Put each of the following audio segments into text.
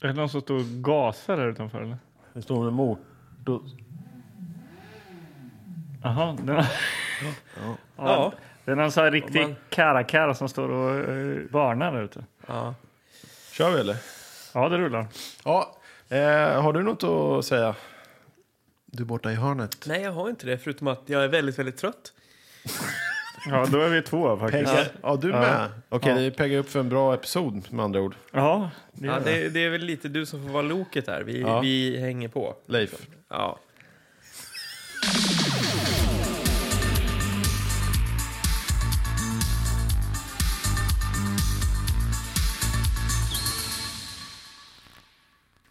Är det någon som står och gasar där utanför eller? Det står en motor. Jaha, den har... Ja. Det är någon sån här riktig man- karakär som står och uh, varnar där ute. ja. Kör vi eller? Ja, det rullar. Ja. Eh, har du något att säga? Du borta i hörnet. Nej, jag har inte det, förutom att jag är väldigt, väldigt trött. Ja, då är vi två faktiskt. Pegga. Ja, du med. Okej, det peggar upp för en bra episod med andra ord. Ja, det Ja, gör det. det, det är väl lite du som får vara loket där. Vi, Ja. vi hänger på. Leif. Ja.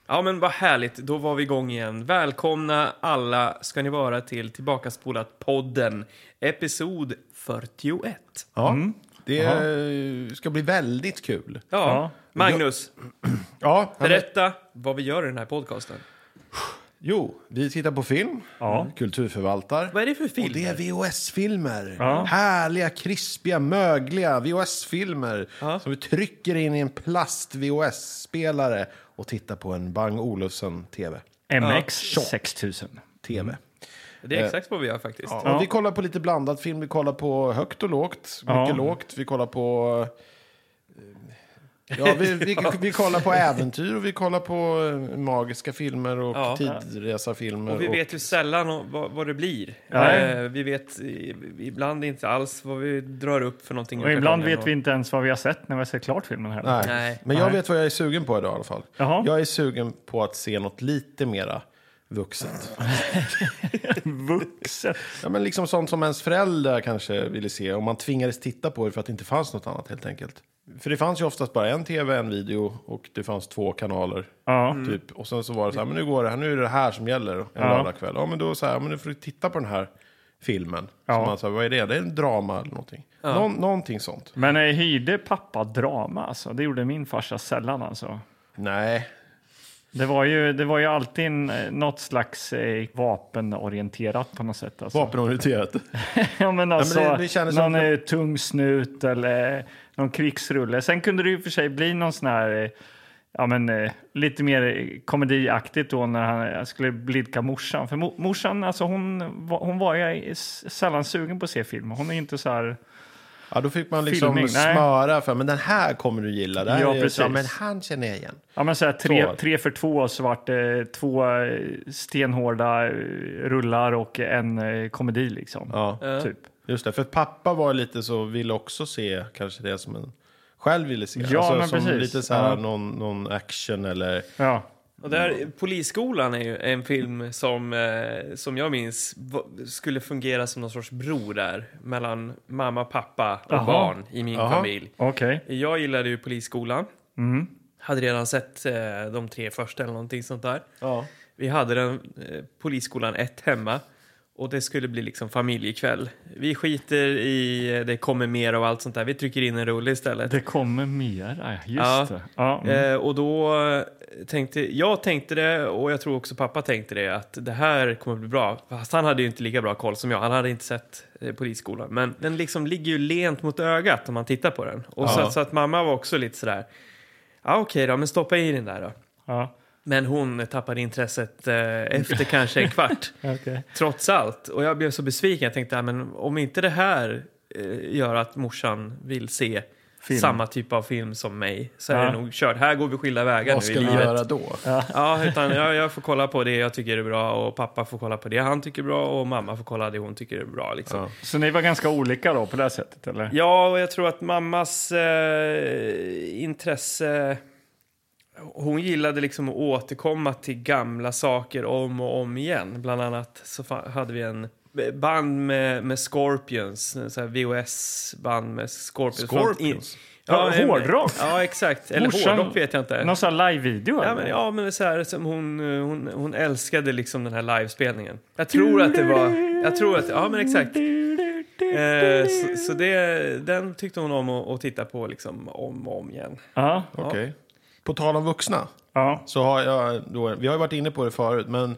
Ja men vad härligt, då var vi igång igen. Välkomna alla ska ni vara till Tillbakaspolat-podden, episod 41. Ja. Det eh, ska bli väldigt kul. Ja, Ja. Magnus, Ja, berätta vad vi gör i den här podcasten. Jo, vi tittar på film. Ja. Kulturförvaltar. Vad är det för Och film? det är VHS-filmer. Ja. Härliga, krispiga, mögliga VHS-filmer. Ja. Som vi trycker in i en plast-VHS-spelare och tittar på en Bang Olufsen-TV. MX Ja. 6000. TV. Det är exakt vad vi gör faktiskt. Ja, Ja. och vi kollar på lite blandad film. Vi kollar på högt och lågt. Mycket Ja. lågt. Vi kollar på... eh, Ja, vi, vi, vi kollar på äventyr och vi kollar på eh, magiska filmer och Ja. tidsresafilmer. Och vi vet ju sällan vad, vad det blir. Nej. Eh, vi vet ibland inte alls vad vi drar upp för någonting. Och ibland vet vi inte ens vad vi har sett när vi har sett klart filmen heller. Nej. Nej. Men jag Nej. vet vad jag är sugen på idag i alla fall. Jaha. Jag är sugen på att se något lite mera vuxet. Vuxet. Ja, men liksom sånt som ens föräldrar kanske ville se. Om man tvingades titta på det för att det inte fanns något annat helt enkelt. För det fanns ju oftast bara en tv, en video och det fanns två kanaler. Ja. Typ. Och sen så var det så här, men nu går det här, nu är det här som gäller en Ja. lördagkväll. Ja, men då så här, ja, men nu får du titta på den här filmen. Ja. Så man sa, vad är det? Det är en drama eller någonting. Någon, någonting sånt. Men hyrde pappa drama alltså? Det gjorde min farsa sällan alltså. Nej, Det var ju, det var ju alltid en, eh, något slags eh, vapenorienterat på något sätt. Alltså. vapenorienterat. ja, men alltså, det- det kändes som- någon eh, tung snut eller någon krigsrulle. Sen kunde det ju för sig bli någon sån här, eh, ja men eh, lite mer eh, komediaktigt då när han eh, skulle blidka morsan. För mo- morsan, alltså hon, hon var ju sällan sugen på att se film. Hon är inte så här, Ja, då fick man liksom Filmning, smöra för, men den här kommer du gilla. Det här Ja, är, precis. Ja, men han känner jag igen. ja men så här tre, tre för två så vart det två eh, stenhårda eh, rullar och en eh, komedi liksom. Ja, Ja. Typ. just det. För pappa var lite så, ville också se kanske det som en själv ville se. Ja, alltså, men som precis. lite så här, Ja. någon, någon action eller... Ja. Och där, Polisskolan är ju en film som, eh, som jag minns skulle fungera som någon sorts bro där mellan mamma, pappa och Jaha. barn i min Jaha. familj. Okej. Jag gillade ju Polisskolan. Mm. Hade redan sett eh, de tre första eller någonting sånt där. Ja. Vi hade den eh, Polisskolan 1 hemma. Och det skulle bli liksom familjekväll. Vi skiter i det kommer mer och allt sånt där. Vi trycker in en rulle istället. Det kommer mer, just Ja. det. Ja, mm. Eh, och då tänkte jag tänkte det och jag tror också pappa tänkte det att det här kommer bli bra. Fast han hade ju inte lika bra koll som jag. Han hade inte sett eh, Polisskolan. Men den liksom ligger ju lent mot ögat om man tittar på den. Och så, Ja. så att mamma var också lite sådär. Ja okej då, men stoppa i den där då. ja. Men hon tappade intresset eh, efter kanske en kvart. Okej. Trots allt. Och jag blev så besviken. Jag tänkte, ja, men om inte det här eh, gör att morsan vill se Film. samma typ av film som mig så är Ja. det nog kört. Här går vi skilda vägar Vad nu i ska vi livet. göra då? Ja, utan jag, jag får kolla på det jag tycker är bra och pappa får kolla på det han tycker är bra och mamma får kolla det hon tycker är bra. Liksom. Ja. Så ni var ganska olika då på det här sättet, eller? Ja, och jag tror att mammas eh, intresse... Hon gillade liksom att återkomma till gamla saker om och om igen. Bland annat så hade vi en band med, med Scorpions, så VHS-band med Scorpions. Scorpions? Ja, en- hårdrock. Ja, exakt. Eller Morsan- hårdrock vet jag inte. Någon sån här live-video? Ja, men, ja, men det är så här, som hon, hon, hon älskade liksom den här livespelningen. Jag tror att det var... Jag tror att... Ja, men exakt. Eh, så så det, den tyckte hon om att, att titta på liksom om och om igen. Ja, Okej. På tal om vuxna, ja, så har jag då, vi har ju varit inne på det förut, men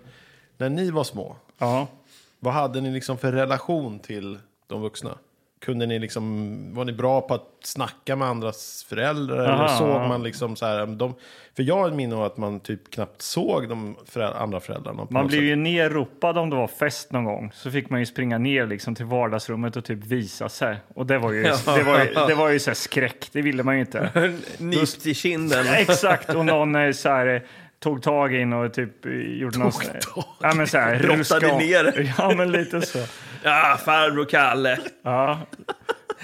när ni var små, ja. vad hade ni liksom för relation till de vuxna? Kunde ni liksom, var ni bra på att snacka med andras föräldrar? Aha. Eller såg man liksom så här, de, för jag har ett minne av att man typ knappt såg de föräldrar, andra föräldrarna. Man blev sätt. ju nerropad om det var fest någon gång. Så fick man ju springa ner liksom till vardagsrummet och typ visa sig. Och det var ju, det var ju, det var ju så här skräck, det ville man ju inte. Nypt i kinden. Exakt, och någon eh, så här, tog tag in och typ eh, gjorde någon... så här- Ja, men så här, Brottade ner. Ja, men lite så. Ja, farbror Kalle. Ja.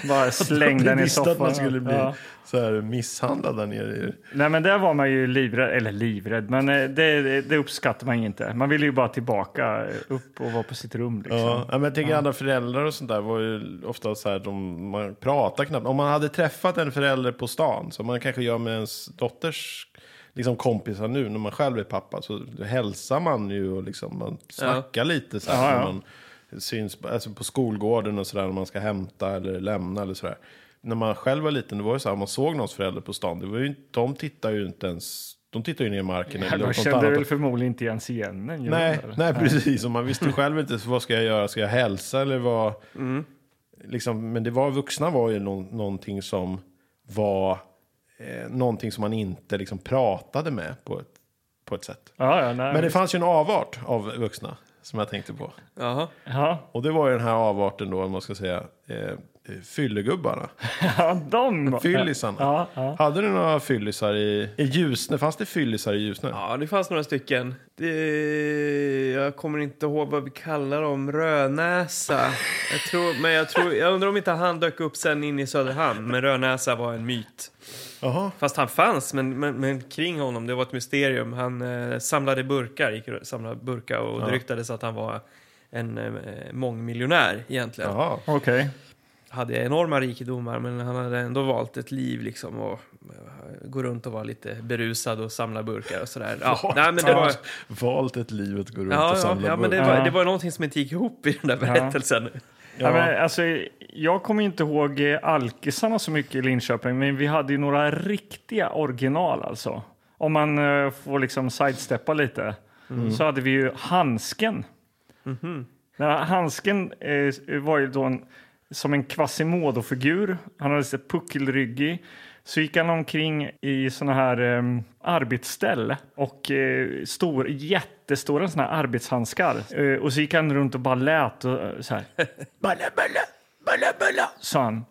Bara släng den Man i soffan. att man skulle bli Ja. så här misshandlad där nere. Nej, men där var man ju livrädd, eller livrädd, men eh, det, det uppskattar man inte. Man ville ju bara tillbaka eh, upp och vara på sitt rum. Liksom. Ja, ja, men jag tänker andra föräldrar och sånt där var ju ofta så här, de, man pratar knappt. Om man hade träffat en förälder på stan, som man kanske gör med ens dotters liksom, kompisar nu, när man själv är pappa, så hälsar man ju och liksom, man snackar lite så här, Ja, ja. man syns alltså på skolgården och sådär, när man ska hämta eller lämna eller sådär. När man själv var liten, det var ju så här, man såg någons förälder på stan, det var ju, inte- de tittar ju inte ens, de tittar ju ner i marken. Ja, eller de kände annat. väl förmodligen inte ens igen en. Nej, det? nej, precis. Och man visste själv inte så vad ska jag göra. Ska jag hälsa eller vad? Liksom, men det var vuxna var ju nå- någonting som var eh, någonting som man inte liksom pratade med på ett, på ett sätt. Ja, ja, nej. Men det fanns ju en avart av vuxna som jag tänkte på. Jaha. ja. Och det var ju den här avarten då, om man ska säga, eh, fyllegubbarna. ja, de. Fyllisarna. Ja, ja. Hade du några fyllisar i, i Ljusne? Fanns det fyllisar i Ljusne? Ja, det fanns några stycken. Det, jag kommer inte ihåg vad vi kallar dem. Rödnäsa. Jag tror, men jag, tror, jag undrar om inte han dök upp sen in i Söderhamn. Men Rödnäsa var en myt. Jaha. Fast han fanns, men, men, men kring honom, det var ett mysterium. Han eh, samlade burkar, gick och samlade burkar och det ryktades att han var en eh, mångmiljonär egentligen. Jaha. Okej. Hade enorma rikedomar, men han hade ändå valt ett liv liksom och eh, gå runt och vara lite berusad och samla burkar och sådär. Ja, nej, men det var... Valt ett liv att gå runt och Ja, ja, samla ja men det burkar. var, Ja. det var någonting som inte gick ihop i den där berättelsen. Ja. men, alltså, jag kommer inte ihåg eh, alkisarna så mycket i Linköping, men vi hade ju några riktiga original alltså. Om man eh, får liksom sidesteppa lite, så hade vi ju Handsken. Den här Handsken eh, var ju då en, som en Quasimodo-figur. Han hade så puckelryggig. Så gick han omkring i såna här eh, arbetsställ och eh, stor, jättestora såna här arbetshandskar. Eh, och så gick han runt och bara lät och eh, så här. Balla, balla, balla, balla, sa han.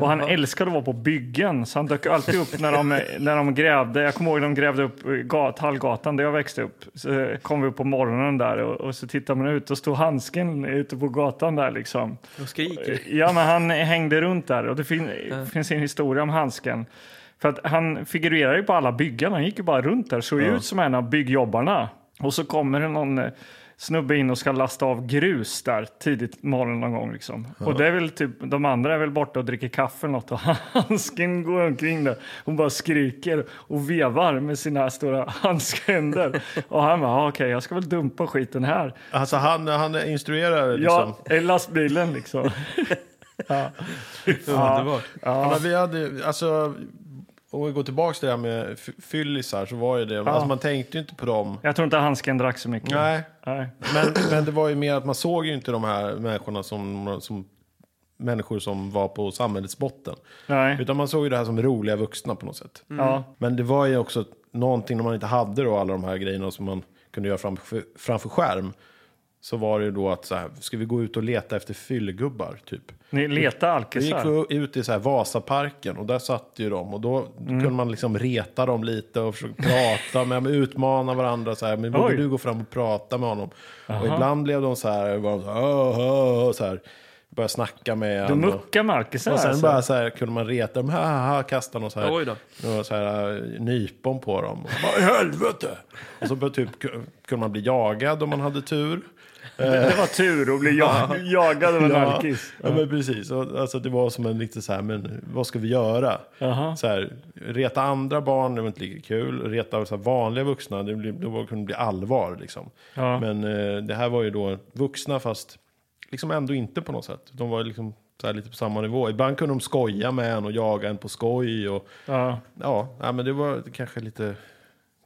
Och han älskade att vara på byggen, så han dök alltid upp när de, när de grävde. Jag kommer ihåg när de grävde upp eh, gat, Hallgatan där jag växte upp. Så kom vi upp på morgonen där och, och så tittade man ut och stod handsken ute på gatan där liksom. Och skriker. Ja, men han hängde runt där och det fin finns en historia om handsken. För att han figurerar ju på alla byggen, han gick ju bara runt där, såg ju ut som en av byggjobbarna. Och så kommer det någon eh, snubbe in och ska lasta av grus där tidigt morgon någon gång. Liksom. Och det är väl typ, de andra är väl borta och dricker kaffe eller något och handsken går omkring där. Hon bara skriker och vevar med sina stora handskehänder. Och han bara, "Ah, okej, jag ska väl dumpa skiten här. Alltså han, han instruerar liksom. Ja, i lastbilen liksom. ja. Underbart. Ja. Men vi hade, alltså, vi går tillbaka till det här med fyllisar så var ju det, alltså man tänkte ju inte på dem. Jag tror inte handsken drack så mycket. Nej, Nej. men, men det var ju mer att man såg ju inte de här människorna som, som människor som var på samhällets botten. Nej. Utan man såg ju det här som roliga vuxna på något sätt. Ja. Men det var ju också någonting när man inte hade då alla de här grejerna som man kunde göra framför, framför skärm. Så var det ju då att så här, ska vi gå ut och leta efter fyllegubbar typ? Ni letar Vi gick alkisar? vi ut i så här Vasaparken och där satt ju de och då Mm. kunde man liksom reta dem lite och försöka prata med dem, utmana varandra så här. Men borde du gå fram och prata med honom? Och ibland blev de så här, var de så här, så här började snacka med Du muckar med alkisar Och sen alltså? bara så här kunde man reta dem, ha, ha, ha, kasta någon så här, Oj då. så här eh, nypon på dem. Och bara, i helvete! Och så typ, ku- kunde man bli jagad om man hade tur. Det var tur att bli jag, jagad av en alkis. Ja, men precis. Alltså, det var som en riktigt så här, men vad ska vi göra? Så här, reta andra barn, det var inte lika kul. Reta så här, vanliga vuxna, det, kunde bli allvar. Liksom. Ja. Men eh, det här var ju då vuxna, fast liksom ändå inte på något sätt. De var liksom så lite på samma nivå. Ibland kunde de skoja med en och jaga en på skoj. Och, Ja. ja, men det var kanske lite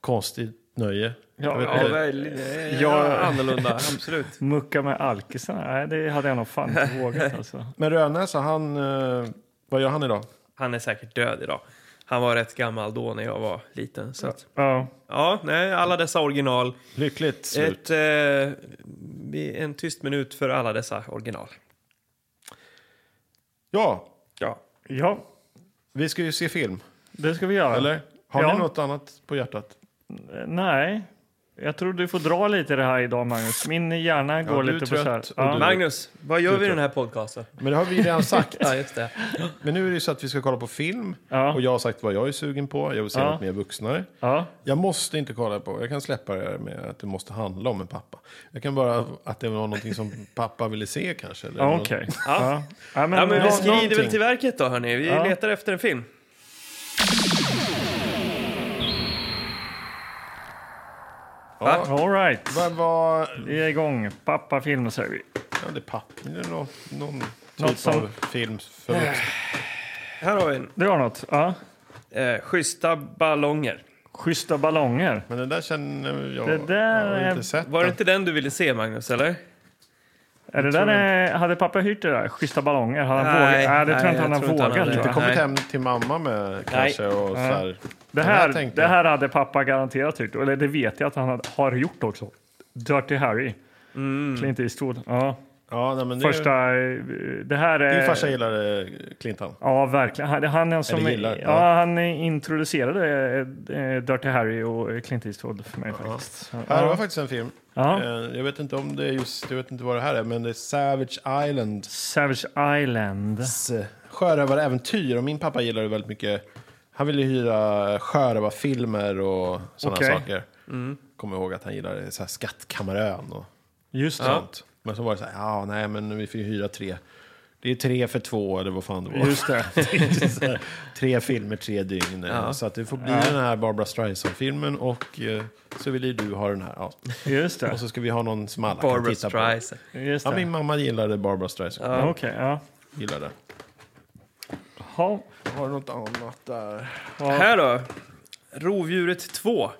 konstigt nöje. Ja. Ja, väldigt, ja, Jag- annorlunda, absolut. Mucka med alkisarna, nej det hade jag nog fan inte vågat alltså. Men Rödnäsa, han... eh, vad gör han idag? Han är säkert död idag. Han var rätt gammal då när jag var liten. Så att, Ja, ja, nej, alla dessa original. Lyckligt slut. Ett, eh, en tyst minut för alla dessa original. Ja, Ja. ja, vi ska ju se film. det ska vi göra. Eller? Har Ja. ni något annat på hjärtat? Nej, jag tror du får dra lite det här idag Magnus. Min hjärna går du är lite på så här. trött och Ja. du- Magnus, vad gör vi i den här podcasten? Men det har vi redan sagt. Ja, just det. Men nu är det ju så att vi ska kolla på film. Ja. Och jag har sagt vad jag är sugen på. Jag vill se Ja. något mer vuxnare. Ja. Jag måste inte kolla på, jag kan släppa det här med att det måste handla om en pappa. Jag kan bara, att det var någonting som pappa ville se kanske. Eller Ja, något- Okej. Ja. Ja. Men, Ja, men vi skrider väl någonting. till verket då, hörni. Vi Ja. letar efter en film. Ja, All right. vad var... Vi är igång. Pappafilm säger vi. Ja, det är pappa. Det är någon, någon Något typ som- av film för vuxna. Här har vi en. Du har något? Ja. Eh, schyssta ballonger. Schyssta ballonger. Men den där känner jag... Det där jag har är- inte sett Var det inte den du ville se, Magnus? Eller? Är det där, eh, hade pappa hyrt det där? Schyssta ballonger? Hade han Nej, vågat? Nej, det tror jag inte han har vågat. Inte. Nej. kommit hem till mamma med kanske och så här. Det här här, det här hade pappa garanterat tyckt. Eller det vet jag att han har gjort också. Dirty Harry. Clint Eastwood. Ja. Ja, nej, men det, Första... eh, Det här är... Din farsa gillade Clinton. Ja, verkligen. Han, han, är som, Eller gillar, ja. ja. han introducerade eh, Dirty Harry och Clint Eastwood för mig faktiskt. Så, Här var ja. faktiskt en film. Ja. Eh, Jag vet inte om det är just, jag vet inte vad det här är, men det är Savage Island. Savage Island. Sjörövaräventyr. Och min pappa gillade väldigt mycket. Han ville hyra sjörövarfilmer och sådana Okej. saker. Kommer ihåg att han gillade så här Skattkammarön och Just det. Men så var det så här, ja nej men vi fick hyra tre. Det är tre för två eller vad fan det var. Just det. Här, tre filmer, tre dygn. Ja. Så att det får bli den här Barbara Streisand-filmen och eh, så vill du ha den här. Ja. Just det. Och så ska vi ha någon som alla kan Barbara titta på. Streisand. Just Ja, det. min mamma gillade Barbara Streisand. Ja, Okej, ja. Gillade. Ja. Har du något annat där? Här då. Rovdjuret 2.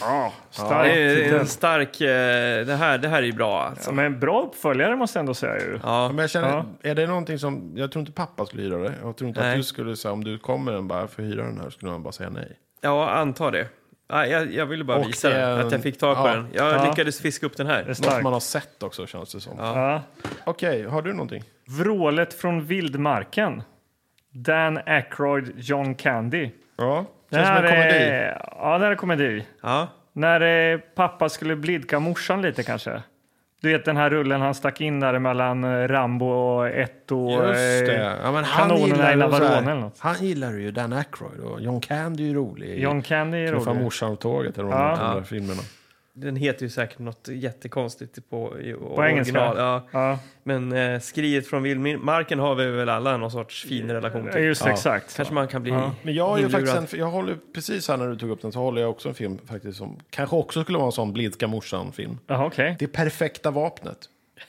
Ja, Det starkt. är en stark... eh, Det här, det här är ju bra alltså. Ja, men bra uppföljare måste jag ändå säga ju. Ja. Men jag känner, Ja. är det någonting som, jag tror inte pappa skulle hyra det. Jag tror inte Nej. att du skulle säga, om du kommer en bara för att hyra den här, skulle han bara säga nej. Ja, antar det. Ja, jag, jag ville bara Och visa det är den, en- att jag fick tag på ja. den. Jag Ja. lyckades fiska upp den Det är här. Något starkt. man har sett också känns det som. Ja. Okej, har du någonting? Vrålet från vildmarken. Dan Aykroyd, John Candy. Ja, Det känns som här en komedi. är, ja, det här är komedi. Ja. När eh, pappa skulle blidka morsan lite kanske. Du vet den här rullen han stack in där mellan eh, Rambo och ett och... Just eh, det. Ja, men han kanonerna i Navarone här- eller något. Han gillar ju Dan Aykroyd och John Candy är ju rolig. John Candy är rolig. morsan på tåget eller de Ja. där filmerna. Den heter ju säkert något jättekonstigt på, i, På engelska? Ja. Ja, Men eh, skriet från vildmarken har vi väl alla någon sorts fin relation till. just Ja. exakt. Kanske man kan bli Ja. Men jag inlurad. faktiskt en, jag håller precis här när du tog upp den så håller jag också en film faktiskt som kanske också skulle vara en sån blidka morsan-film. Okej. Det perfekta vapnet.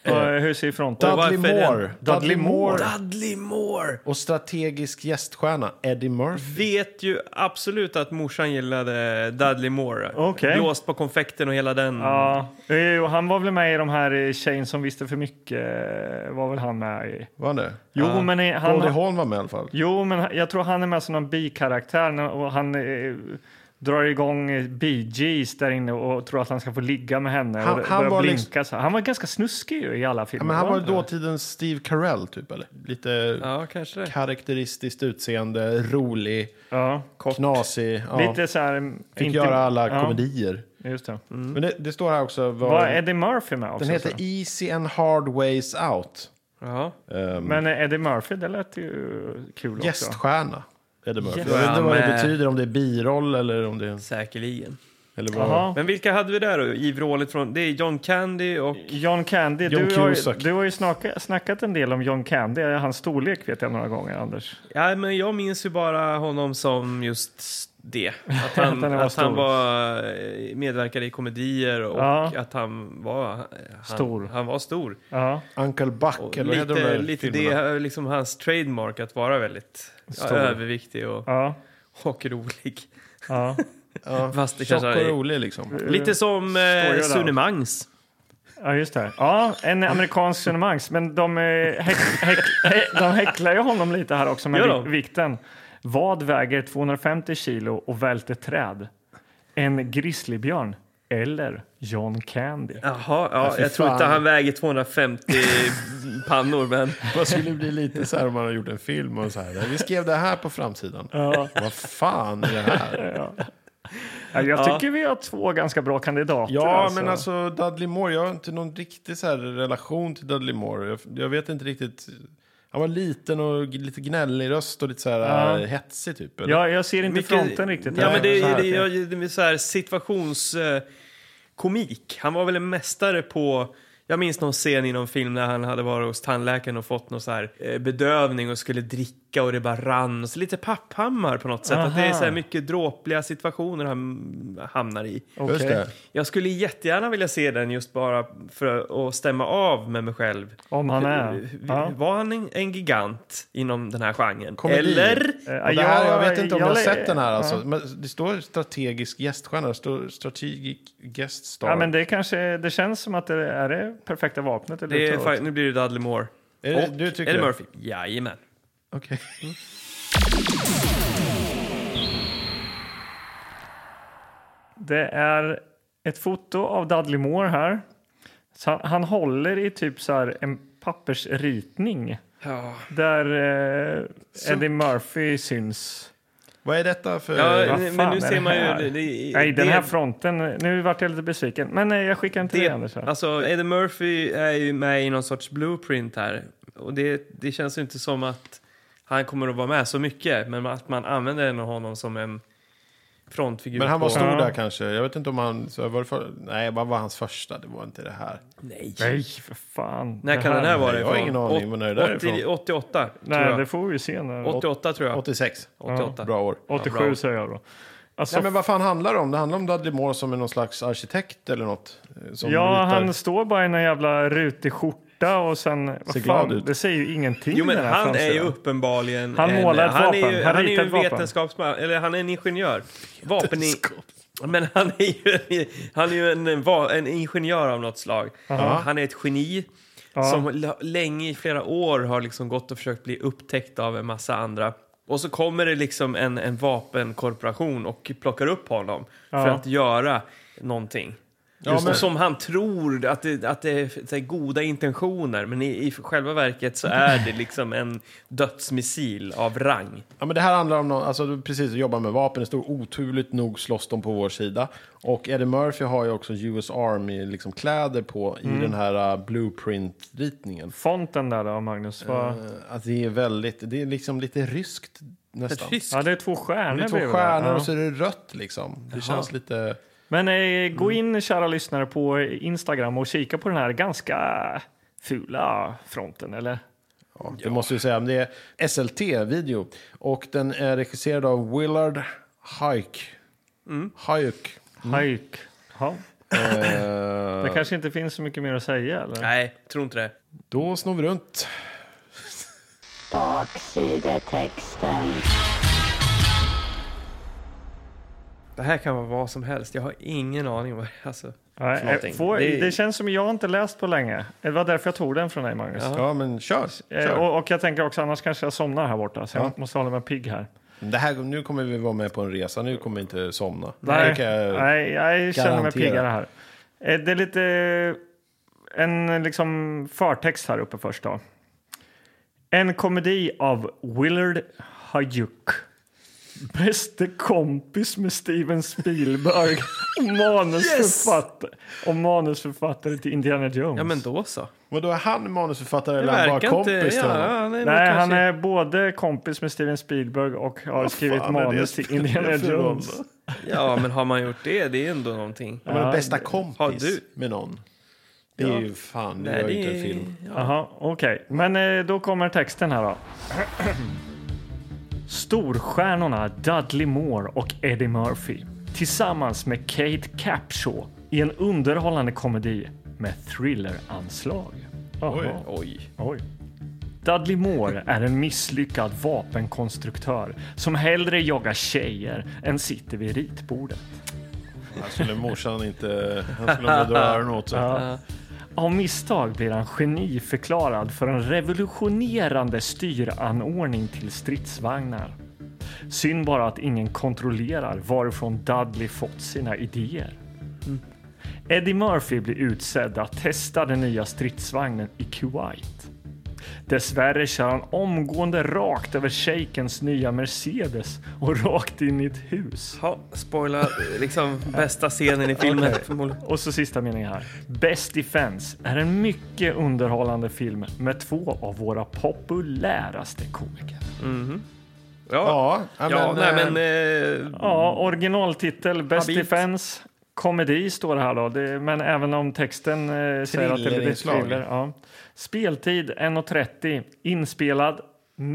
Och Hur ser fronten Dudley Moore. Dudley Moore. Dudley Moore! Och strategisk gäststjärna Eddie Murphy. Vet ju absolut att morsan gillade Dudley Moore. Okej. Blåst på konfekten och hela den. Ja, eh, och han var väl med i de här eh, Tjejen som visste för mycket. eh, Var väl han med i? Var han det? Jo, Ja. men eh, Goldie han... Hawn var med i alla fall. Jo, men jag tror han är med som någon bikaraktär när- och han eh, drar igång Bee Gees där inne och tror att han ska få ligga med henne Han- och han var blinka. liksom- Så. Han var ganska snuskig ju i alla filmer. Ja, men han var inte? dåtidens Steve Carell typ eller? Lite Ja, kanske det. karaktäristiskt utseende, rolig, Ja, knasig. Ja. lite så här... mm, Fick inte- göra alla ja, komedier. Just det. Men det, det står här också. Var, Var Eddie Murphy med också? den heter så? Easy and Hard Ways Out. Ja. Um, Men Eddie Murphy, det lät ju kul också. Gäststjärna. Eddie Murphy. Jag vet inte vad det betyder, om det är biroll eller om det är... Säkerligen. Eller vad. Men vilka hade vi där då? I vrålet från... Det är John Candy och... John Candy, John du, har, ju- du har ju snackat, snackat en del om John Candy. Hans storlek vet jag några gånger, Anders. Ja, men jag minns ju bara honom som just det. Att han, Att han var att han var, eh, medverkade i komedier och Ja. att han var... Han, Stor. Han var stor. Ja, Uncle Buck, Och eller heter de lite lite det, liksom hans trademark att vara väldigt ja, överviktig och, ja, och rolig. ja. Fast det tjock och är- rolig liksom. Lite som eh, där. Sune Mangs. Ja, just det. Ja, en amerikansk Cinemangs. Men de, eh, häck, häck, hä- de häcklar ju honom lite här också med vikten. Vad väger 250 kilo och välter träd? En grizzlybjörn eller John Candy? Jaha, ja, fy jag tror inte han väger 250 pannor, men Man skulle bli lite så här om man har gjort en film och så här. Vi skrev det här på framsidan. Ja, Vad fan är det här? ja. Ja, jag tycker vi har två ganska bra kandidater. Ja, men alltså Dudley Moore, jag har inte någon riktig så här relation till Dudley Moore. Jag, jag vet inte riktigt. Han var liten och lite gnällig röst och lite så här Ja. äh, hetsig typ. Eller? Ja, jag ser inte Mycket- fronten riktigt. Ja, men det, Så här. det, det, är så här situationskomik. komik. Han var väl en mästare på... Jag minns någon scen i någon film när han hade varit hos tandläkaren och fått någon så här eh, bedövning och skulle dricka och det bara rann. Och så lite papphammar på något sätt. Att det är så här mycket dråpliga situationer han hamnar i. Det. Jag skulle jättegärna vilja se den just bara för att stämma av med mig själv. Om han är. Ja. Var han en, gigant inom den här genren? Komedi. Eller? Eh, Och det här, jag vet inte om jag har jag- sett den här. Alltså. Men det står strategisk gäststjärna, det står strategic guest star. Ja, men det kanske det känns som att det är det perfekta vapnet. Eller Det är, nu blir det Dudley Moore. är det, Och du tycker Eddie? Murphy. Jajamän. Okej. Det är ett foto av Dudley Moore här. Så han, han håller i typ så här en pappersritning Ja. där eh, Eddie Murphy syns. Vad är detta för... Ja, men nu ser man ju... Det, det, Nej, den här fronten. Nu vart jag lite besviken. Men nej, jag skickar inte det, det, Anders. här. alltså, Eddie Murphy är ju med i någon sorts blueprint här. Och det, det känns ju inte som att han kommer att vara med så mycket. Men att man använder ändå honom som en frontfigur. Men han var på- stor Ja. där kanske. Jag vet inte om han... Så var för, nej, vad var hans första? Det var inte det här. Nej. Nej, för fan. När kan den här vara jag har ifrån? ingen aning om när det där är 80, ifrån. 88, tror Nej, det får vi se. När, 88 tror jag. 86. 88. Bra år. 87 Ja, bra. säger jag då. Alltså, Nej, men vad fan handlar det om? Det handlar om Dudley Moore som är någon slags arkitekt eller något. eh, Som ja, ritar- han står bara i en jävla rutig skjorta och sen... Vad Ser fan, glad ut. det säger ju ingenting. Jo, men den här han är ju framsidan. uppenbarligen... Han målar ett han vapen. Är ju, Han han är ritar ju ett en vapen. vetenskapsman, eller han är en ingenjör. Vapen i, Men han är ju, han är ju en, en, va- en ingenjör av något slag. Han är ett geni Ja. som l- länge, i flera år, har liksom gått och försökt bli upptäckt av en massa andra. Och så kommer det liksom en, en vapenkorporation och plockar upp honom för att göra någonting. Ja, Just men- Som han tror att det, att det är så här, goda intentioner, men i, i själva verket så är det liksom en dödsmissil av rang. Ja, men det här handlar om någon, alltså du precis jobbar med vapen. Det står oturligt nog slåss de på vår sida. Och Eddie Murphy har ju också US Army liksom kläder på i den här uh, blueprint-ritningen. Fonten där då, Magnus? Vad... Uh, att det är väldigt, det är liksom lite ryskt nästan. Ryskt. Ja, det är två stjärnor Det är två där. stjärnor och så är det rött liksom. Det känns lite... Men eh, gå Mm. in, kära lyssnare, på Instagram och kika på den här ganska fula fronten, eller? Ja, det måste ju säga, det är SLT-video. Och den är regisserad av Willard Hayek. Hayek. Hike. Ja. Eh, Det kanske inte finns så mycket mer att säga, eller? Nej, tror inte det. Då snor vi runt. Baksidetexten. Det här kan vara vad som helst. Jag har ingen aning vad alltså. Nej, får, Det- det... känns som jag inte läst på länge. Det var därför jag tog den från dig, Magnus. Ja. Ja, men kör. Eh, kör. Och, och jag tänker också, annars kanske jag somnar här borta, så Ja. jag måste hålla mig pigg här. Det här, nu kommer vi vara med på en resa. Nu kommer vi inte somna. Nej, jag- nej jag känner mig piggare här. Eh, Det är lite en liksom förtext här uppe först då. En komedi av Willard Hayuk. Bäste kompis med Steven Spielberg. Och manusförfattare, och manusförfattare till Indiana Jones. Ja, men då så. Men då är han manusförfattare Det eller är han bara kompis inte... Ja, nog Nej, kanske- han är både kompis med Steven Spielberg och har skrivit är det manus till Indiana Jones. Ja, men har man gjort det, det är ändå någonting. Ja, men Ja, bästa har kompis du- med någon. Det är Ja. ju fan, det Nej, är ju det inte en film. Ja. Jaha, okej. Men eh, då kommer texten här då. Storstjärnorna Dudley Moore och Eddie Murphy tillsammans med Kate Capshaw i en underhållande komedi med thrilleranslag. Oj. Oj. Oj. Dudley Moore är en misslyckad vapenkonstruktör som hellre jagar tjejer än sitter vid ritbordet. Här skulle morsan inte... Han skulle dra öronen åt sig. Ja. Av misstag blir han geniförklarad för en revolutionerande styranordning till stridsvagnar. Synd bara att ingen kontrollerar varifrån Dudley fått sina idéer. Eddie Murphy blir utsedd att testa den nya stridsvagnen i Kuwait. Dessvärre kör han omgående rakt över shejkens nya Mercedes och rakt in i ett hus. Ja, spoila liksom bästa scenen i filmen. Förmodligen. Och så sista meningen här. Best Defense är en mycket underhållande film med två av våra populäraste komiker. Ja, Ja, ja, men, nej eh, men... Eh, Ja, originaltitel Best Habibt. Defense. Komedi står det här då, det, men även om texten eh, säger att det blir thriller. Ja. Speltid 1.30, inspelad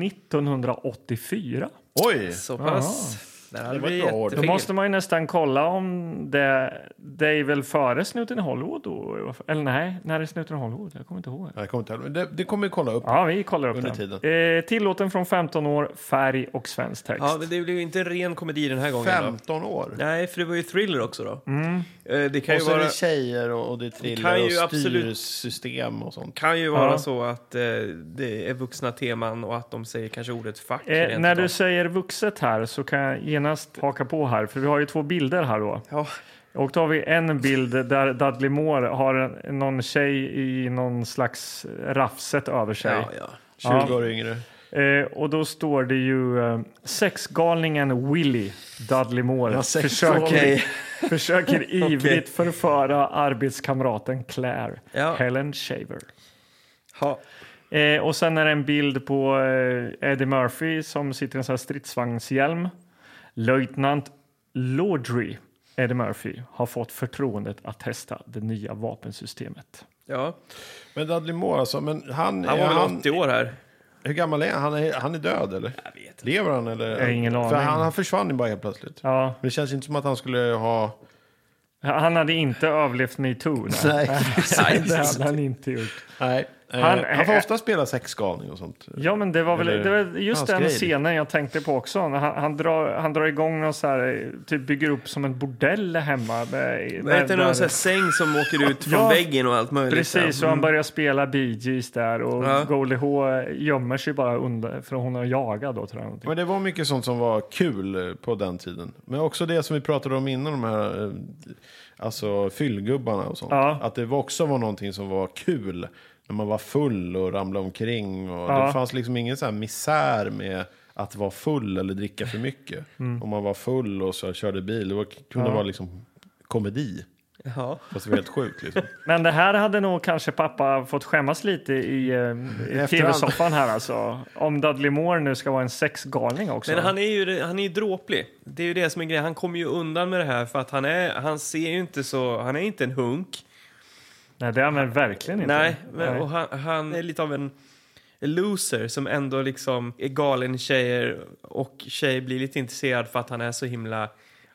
1984. Oj! så pass. Där hade Det var vi. Då måste man ju nästan kolla om det, det är väl före Snuten i Hollywood då? Eller nej, när är Snuten i Hollywood? Jag kommer inte ihåg. Jag kommer inte det, det kommer vi kolla upp. Ja, vi kollar upp Under det. tiden. Eh, tillåten från 15 år, färg och svensk text. Ja, men det blev ju inte en ren komedi den här gången. Då. 15 år. Nej, för det var ju thriller också då. Mm. Eh, Det kan Och ju så är vara... det tjejer och, och det är kan thriller ju och absolut- styrsystem och sånt. kan ju vara Ja. så att eh, det är vuxna teman och att de säger kanske ordet fuck. Eh, när du säger vuxet här så kan jag genast haka på här, för vi har ju två bilder här då. Ja, Och då har vi en bild där Dudley Moore har någon tjej i någon slags rafset över sig. ja, ja. 20 Ja. år yngre. Eh, och då står det ju eh, sexgalningen Willy Dudley Moore Ja, försöker, försöker ivrigt förföra arbetskamraten Claire, Ja. Helen Shaver. Ja. Eh, och sen är det en bild på eh, Eddie Murphy som sitter i en sån här stridsvagnshjälm. Löjtnant Laudry, Eddie Murphy, har fått förtroendet att testa det nya vapensystemet. ja. Men Dudley Moore alltså, men han... Han är var väl han 80 år här. Hur gammal är han? Han är, han är död eller? Jag vet inte. Lever han eller? Jag har ingen För aning. han, han försvann ju bara helt plötsligt. Ja, Men det känns inte som att han skulle ha... han hade inte överlevt metoo. Nej. Nej, det hade han inte gjort. Nej. Han- Han, han får ofta spela sexgalning och sånt. Ja, men det var väl Eller det var just den grej. scenen jag tänkte på också. Han, han, drar, han drar igång och så här, typ bygger upp som en bordell hemma. Med, det? där- Någon sån säng som åker ut från Ja, väggen och allt möjligt. Precis, och han börjar spela Bee Gees där och Ja. Goldie Hawn gömmer sig bara under för hon har jagat då tror jag. Men det var mycket sånt som var kul eh, på den tiden. Men också det som vi pratade om innan, de här eh, alltså fyllgubbarna och sånt. Ja. Att det också var någonting som var kul när man var full och ramlade omkring. Och Ja. Det fanns liksom ingen så här misär med att vara full eller dricka för mycket. Om man var full och så körde bil, det var, kunde Ja. vara liksom komedi. Ja. Fast det var helt sjukt liksom. Men det här hade nog kanske pappa fått skämmas lite i, eh, i tv-soffan här alltså. Om Dudley Moore nu ska vara en sexgalning också. Men han är ju han är ju dråplig. Det är ju det som är grejen. Han kommer ju undan med det här för att han är, han ser ju inte så, han är inte en hunk. Nej, det är han väl verkligen inte. Nej, men, Nej. och han, han är lite av en loser som ändå liksom är galen i tjejer och tjej blir lite intresserad för att han är så himla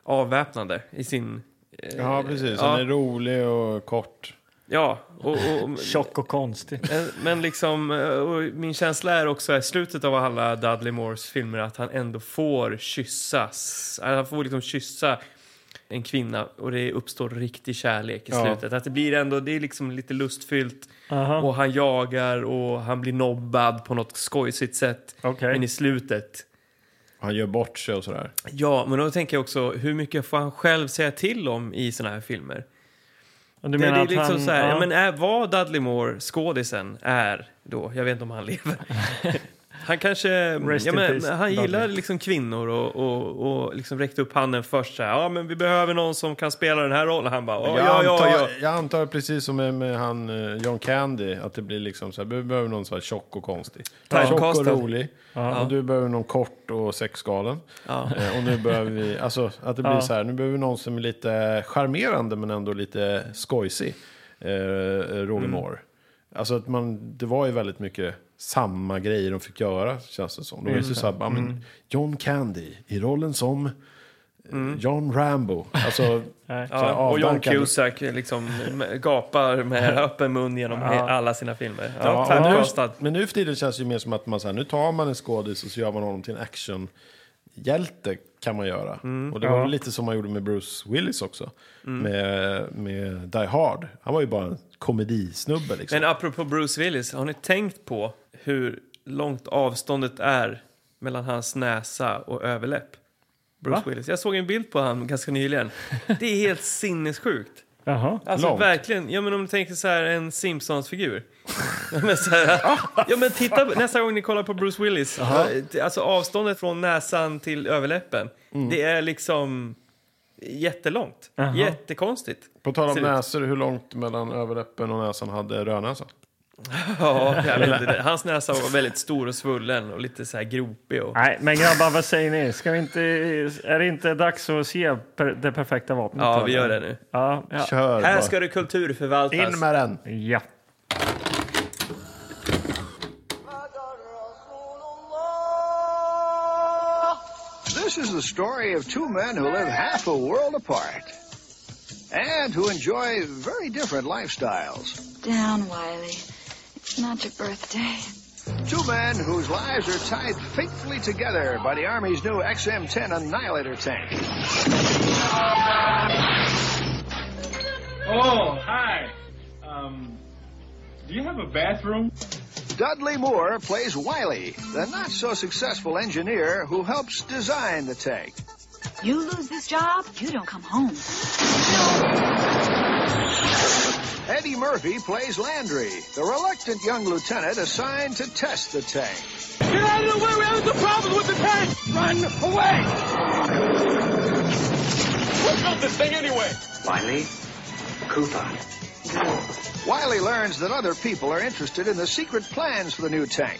avväpnande i sin... eh, Ja, precis. Ja. Han är rolig och kort. Ja, och, och, och, Tjock och konstig. men- liksom, eh, och min känsla är också i slutet av alla Dudley Moores filmer att han ändå får kyssas. Han får liksom kyssa en kvinna och det uppstår riktig kärlek i Ja. slutet. Att det blir ändå, det är liksom lite lustfyllt Aha. och han jagar och han blir nobbad på något skojsigt sätt. Okej. Men i slutet, Han gör bort sig och sådär. ja, men då tänker jag också hur mycket får han själv säga till om i såna här filmer? Du det, menar det är liksom han, så här, ja. ja. men är, vad Dudley Moore, skådisen, är då, jag vet inte om han lever. han kanske, Rest ja, men, peace, han gillar liksom kvinnor och, och, och liksom räckte upp handen först så här, ja men vi behöver någon som kan spela den här rollen. Han bara, ja, jag, ja, antar, ja, ja. jag antar precis som med, med han eh, John Candy, att det blir liksom så här, vi behöver någon så här tjock och konstig. Tjock och rolig. Och du behöver någon kort och sexgalen. ja. Eh, och nu behöver vi, alltså att det blir Ja. så här, nu behöver vi någon som är lite charmerande men ändå lite skojsig. Eh, Roger Moore. Alltså att man, det var ju väldigt mycket samma grejer de fick göra känns det som. De ju så här, ja, men John Candy i rollen som John Rambo. Alltså, Ja, och John. Cusack liksom gapar med öppen mun genom he- alla sina filmer. Ja, Ja, och nu, men nu för tiden känns det ju mer som att man så här, nu tar man en skådis och så gör man honom till en actionhjälte kan man göra. Mm. och det var Ja. lite som man gjorde med Bruce Willis också. Med, med Die Hard. Han var ju bara en komedisnubbe liksom. Men apropå Bruce Willis, har ni tänkt på hur långt avståndet är mellan hans näsa och överläpp? Bruce Va? Willis. Jag såg en bild på honom ganska nyligen. Det är helt sinnessjukt. Jaha. Alltså Långt. verkligen, ja men om du tänker så här en Simpsons-figur. Ja, men så här, ja men titta nästa gång ni kollar på Bruce Willis. Alltså avståndet från näsan till överläppen. Mm. Det är liksom jättelångt. Jaha. Jättekonstigt. På tal om näsor, hur långt mellan överläppen och näsan hade rödnäsa? Ja, jag vet inte. Hans näsa var väldigt stor och svullen och lite så här gropig. Och... Nej, men grabbar, vad säger ni? Ska vi inte, är det inte dags att se per, det perfekta vapnet? Ja, vi gör det nu. Ja, ja. Kör Här bara. ska det kulturförvaltas. In med den! ja. This is the story of two men who live half a world apart and who enjoy very different lifestyles. Down, Wiley. It's not your birthday. Two men whose lives are tied fatefully together by the Army's new XM-10 Annihilator tank. Oh, hi. Um, do you have a bathroom? Dudley Moore plays Wiley, the not-so-successful engineer who helps design the tank. You lose this job, you don't come home. Eddie Murphy plays Landry, the reluctant young lieutenant assigned to test the tank. Get out of the way! We have some problems with the tank! Run away! Who built this thing anyway? Wiley, Cooper. Wiley learns that other people are interested in the secret plans for the new tank.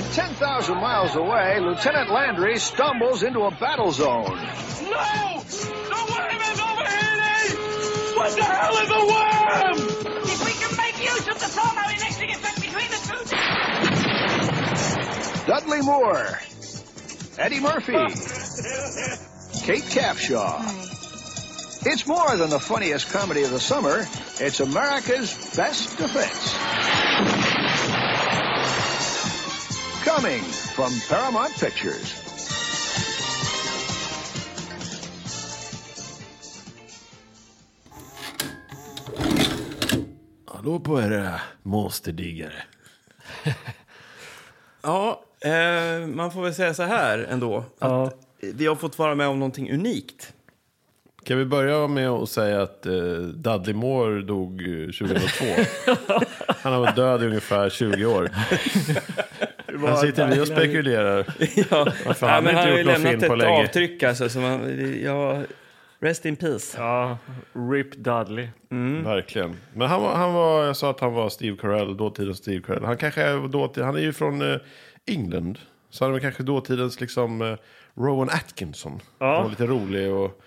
And 10,000 miles away, Lieutenant Landry stumbles into a battle zone. No! The worm is overheating! What the hell is a worm? If we can make use of the thermoelectric effect between the two Dudley Moore, Eddie Murphy, Kate Capshaw. It's more than the funniest comedy of the summer. It's America's best defense. Coming from Paramount Pictures. Hallå på er monsterdiggare. Ja, eh, man får väl säga så här ändå. Att Vi har fått vara med om någonting unikt. Kan vi börja med att säga att eh, Dudley Moore dog eh, 2002? Han har varit död i ungefär 20 år. Han sitter vi och spekulerar. ja. Varför ja, han men inte han har ju gjort någon lämnat film på ett länge. avtryck alltså. Så man, ja, rest in peace. ja. Rip Dudley. Verkligen. Men han var, han var, jag sa att han var Steve Carell, dåtidens Steve Carell. Han kanske är dåtid, han är ju från eh, England. Så han är väl kanske dåtidens liksom eh, Rowan Atkinson. Ja. Han var lite rolig och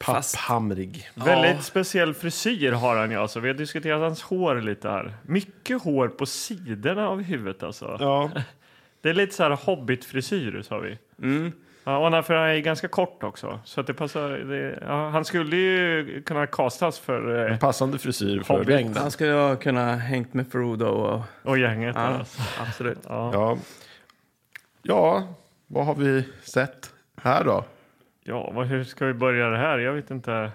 Fast- papphamrig. Väldigt speciell frisyr har han ju alltså. Vi har diskuterat hans hår lite här. Mycket hår på sidorna av huvudet alltså. Ja, Det är lite så här hobbit-frisyr sa vi. Mm. Ja, och han- för han är ganska kort också. Så att det passar. Det, ja, han skulle ju kunna castas för eh, passande frisyr för Hobbit. Han skulle ha kunnat hängt med Frodo och... och gänget. Ja, Alltså. absolut. Ja. Ja. ja, vad har vi sett här då? Ja, vad, hur ska vi börja det här? Jag vet inte.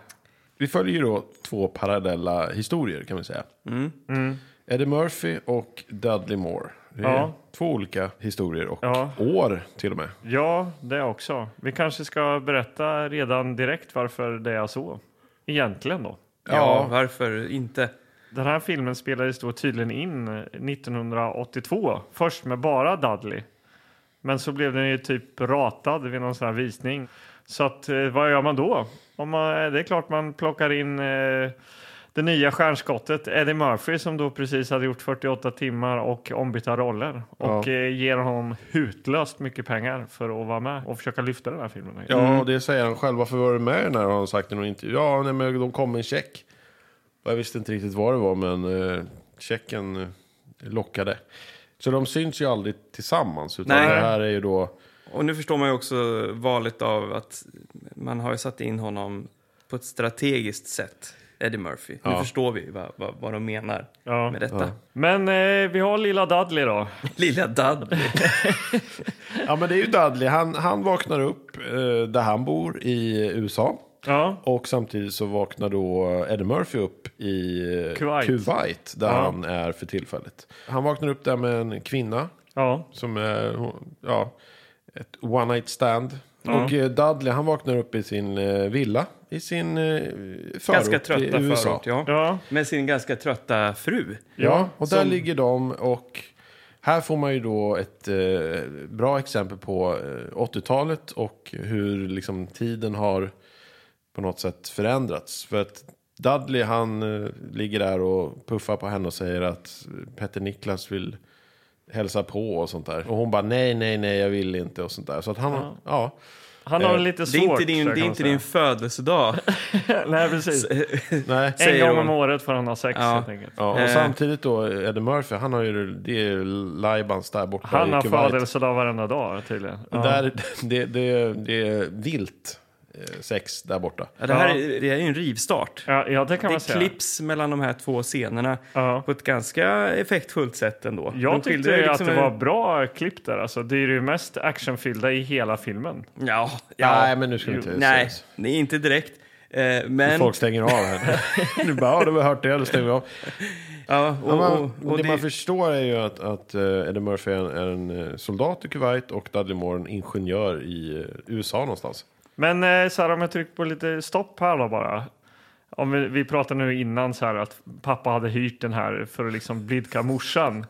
Vi följer ju då två parallella historier kan man säga. Mm. Eddie Murphy och Dudley Moore. Det är Ja. två olika historier och Ja. år till och med. Ja, det också. Vi kanske ska berätta redan direkt varför det är så. Egentligen då. Ja, varför inte? Den här filmen spelades då tydligen in 1982. Först med bara Dudley. Men så blev den ju typ ratad vid någon sån här visning. Så att, eh, vad gör man då? Om man, det är klart man plockar in eh, det nya stjärnskottet Eddie Murphy som då precis hade gjort 48 timmar och ombytta roller. Och Ja. eh, ger honom hutlöst mycket pengar för att vara med och försöka lyfta den här filmen. Ja, och det säger han själv. Varför var du med i den här? Har han sagt i någon intervju. Ja, nej, men de kom med en check. Jag visste inte riktigt vad det var, men eh, checken eh, lockade. Så de syns ju aldrig tillsammans. Utan Nej. det här är ju då... Och nu förstår man ju också valet av att man har ju satt in honom på ett strategiskt sätt, Eddie Murphy. Nu förstår vi vad, vad, vad de menar Ja. med detta. Men eh, vi har lilla Dudley då. Lilla Dudley. Ja, men det är ju Dudley. Han, han vaknar upp eh, där han bor i USA. Ja, Och samtidigt så vaknar då Eddie Murphy upp i Kuwait. Kuwait, där Ja. han är för tillfället. Han vaknar upp där med en kvinna ja, som är ja, ett one night stand. Och eh, Dudley han vaknar upp i sin eh, villa i sin eh, förort ganska i trötta USA. förort, ja. ja. Med sin ganska trötta fru. Ja, och där som- ligger de och här får man ju då ett eh, bra exempel på eh, 80-talet och hur liksom tiden har på något sätt förändrats. För att Dudley han eh, ligger där och puffar på henne och säger att Petter Niklas vill hälsa på och sånt där. Och hon bara nej, nej, nej, jag vill inte och sånt där. Så att han, ja. Han har Eh, lite Det är svårt. inte din, det är inte din födelsedag. Nej, precis. nej. En gång om året får han ha sex Ja. helt enkelt. Ja, och Eh. samtidigt då, Eddie Murphy, han har ju, det är Laibans där borta Han har födelsedag varenda dag tydligen. Ja. Där, det, det, det är vilt sex där borta. Ja, det här är, det är ju en rivstart. Ja, ja, det kan man Det säga. klipps mellan de här två scenerna Ja. på ett ganska effektfullt sätt ändå. Jag De tyckte ju att liksom det en- var bra klipp där. Alltså. Det är ju det mest actionfyllda i hela filmen. Ja, ja. Nej, men nu ska vi inte Nej, säga det är inte direkt. Eh, men... Folk stänger av här. du bara, ja, de har hört det, då stänger vi av. Ja, och, Ja, man, och, och det, det, man förstår är ju att, att uh, Eddie Murphy är en, är en eh, soldat i Kuwait och Dudley Moore en ingenjör i eh, USA någonstans. Men eh, så här, om jag trycker på lite stopp här då bara. Om vi, vi pratade nu innan så här att pappa hade hyrt den här för att liksom blidka morsan.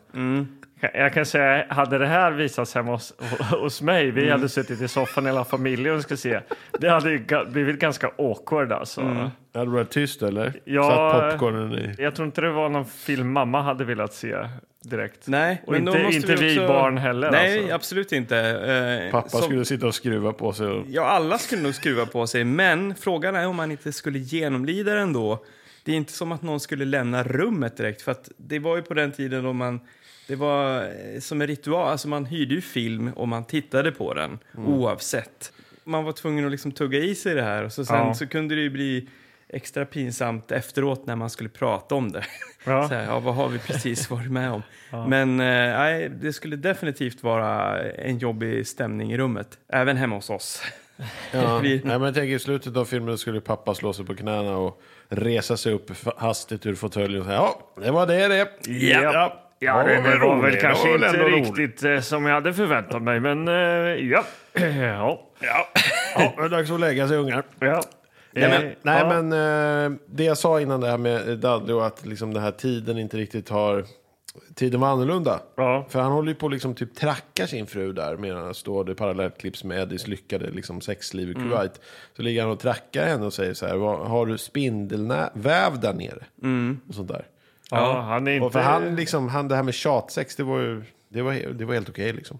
Jag kan säga, hade det här visats hemma hos, hos mig, vi hade suttit i soffan hela familjen och ska se. Det hade blivit ganska awkward alltså. Det hade varit tyst eller? Ja, Satt popcornen i... Jag tror inte det var någon film mamma hade velat se direkt. Nej, Och men då inte- måste inte vi också... barn heller, Nej, alltså. absolut inte. Eh, Pappa som- skulle sitta och skruva på sig. Och... Ja, alla skulle nog skruva på sig, men frågan är om man inte skulle genomlida det ändå. Det är inte som att någon skulle lämna rummet direkt, för att det var ju på den tiden då man det var eh, som en ritual, alltså man hyrde ju film och man tittade på den oavsett. Man var tvungen att liksom tugga i sig det här och så sen Ja. så kunde det ju bli extra pinsamt efteråt när man skulle prata om det. Ja. Så här, ja, vad har vi precis varit med om? Men eh, nej, det skulle definitivt vara en jobbig stämning i rummet, även hemma hos oss. Ja. Vi- Nej, men jag tänker i slutet av filmen skulle pappa slå sig på knäna och resa sig upp hastigt ur fåtöljen och säga ja, det var det det. Ja. Ja, det, det var väl kanske inte riktigt eh, som jag hade förväntat mig, men eh, ja. ja. Ja, ja, det är dags att lägga sig ungar. ja. Nej, men, Eh, nej, ja. men eh, det jag sa innan det här med Dudley och att liksom den här tiden inte riktigt har... Tiden var annorlunda. Ja. För han håller ju på att liksom typ tracka sin fru där medan står det parallellklipps med Eddies lyckade liksom sexliv i Mm. Kuwait. Så ligger han och trackar henne och säger så här, "Vad- har du spindelväv där nere? Och sånt där. Ja, han är inte... Och för han liksom, han, det här med tjatsex, det var ju, det var, det var helt okej liksom.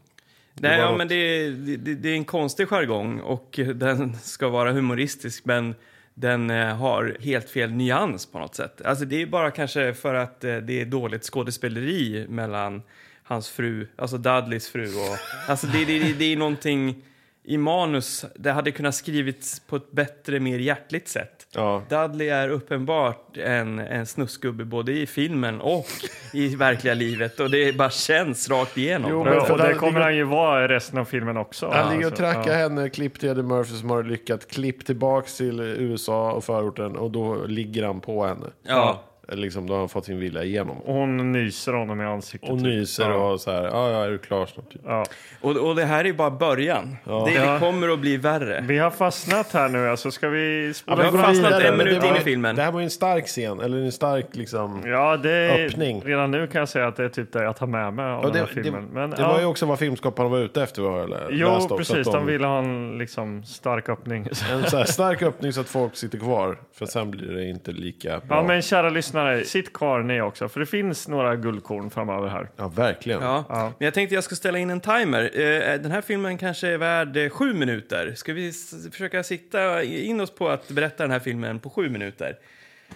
Nej, ja, något- men det, är- det, det är en konstig jargong och den ska vara humoristisk men den eh, har helt fel nyans på något sätt. Alltså det är bara kanske för att eh, det är dåligt skådespeleri mellan hans fru, alltså Dudleys fru och... Alltså det, det, det är någonting i manus, det hade kunnat skrivits på ett bättre, mer hjärtligt sätt. Ja. Dudley är uppenbart en, en snuskgubbe både i filmen och i verkliga livet och det bara känns rakt igenom. Jo, men för och det kommer han ju vara i resten av filmen också. Han ligger och Alltså, trackar ja. henne, klipp till Eddie Murphy som har lyckat, klipp tillbaks till USA och förorten och då ligger han på henne. Ja. Eller Liksom, då har han fått sin vilja igenom. Och hon nyser honom i ansiktet. Och typ. nyser ja. och så här, ja, ja, är du klar snart? Typ. Ja. Och, och det här är bara början. Det, Ja. det kommer att bli värre. Vi har fastnat här nu, alltså ska vi spola vi har fastnat vidare, en minut det in i filmen. Det här var ju en stark scen, eller en stark liksom... Ja, det är, Öppning. redan nu kan jag säga att det är typ det jag tar med mig av Ja, den det, här det, filmen. Men, det ja. var ju också vad filmskaparna var ute efter, lä- Jo, också, precis. att De ville ha en liksom, stark öppning. En så här stark öppning så att folk sitter kvar, för sen blir det inte lika bra. Ja, men kära lyssnare, sitt kvar ni också, för det finns några guldkorn framöver här. Ja, verkligen. Ja. Ja. Men jag tänkte jag ska ställa in en timer. Eh, Den här filmen kanske är värd eh, sju minuter. Ska vi försöka sikta in oss på att berätta den här filmen på sju minuter?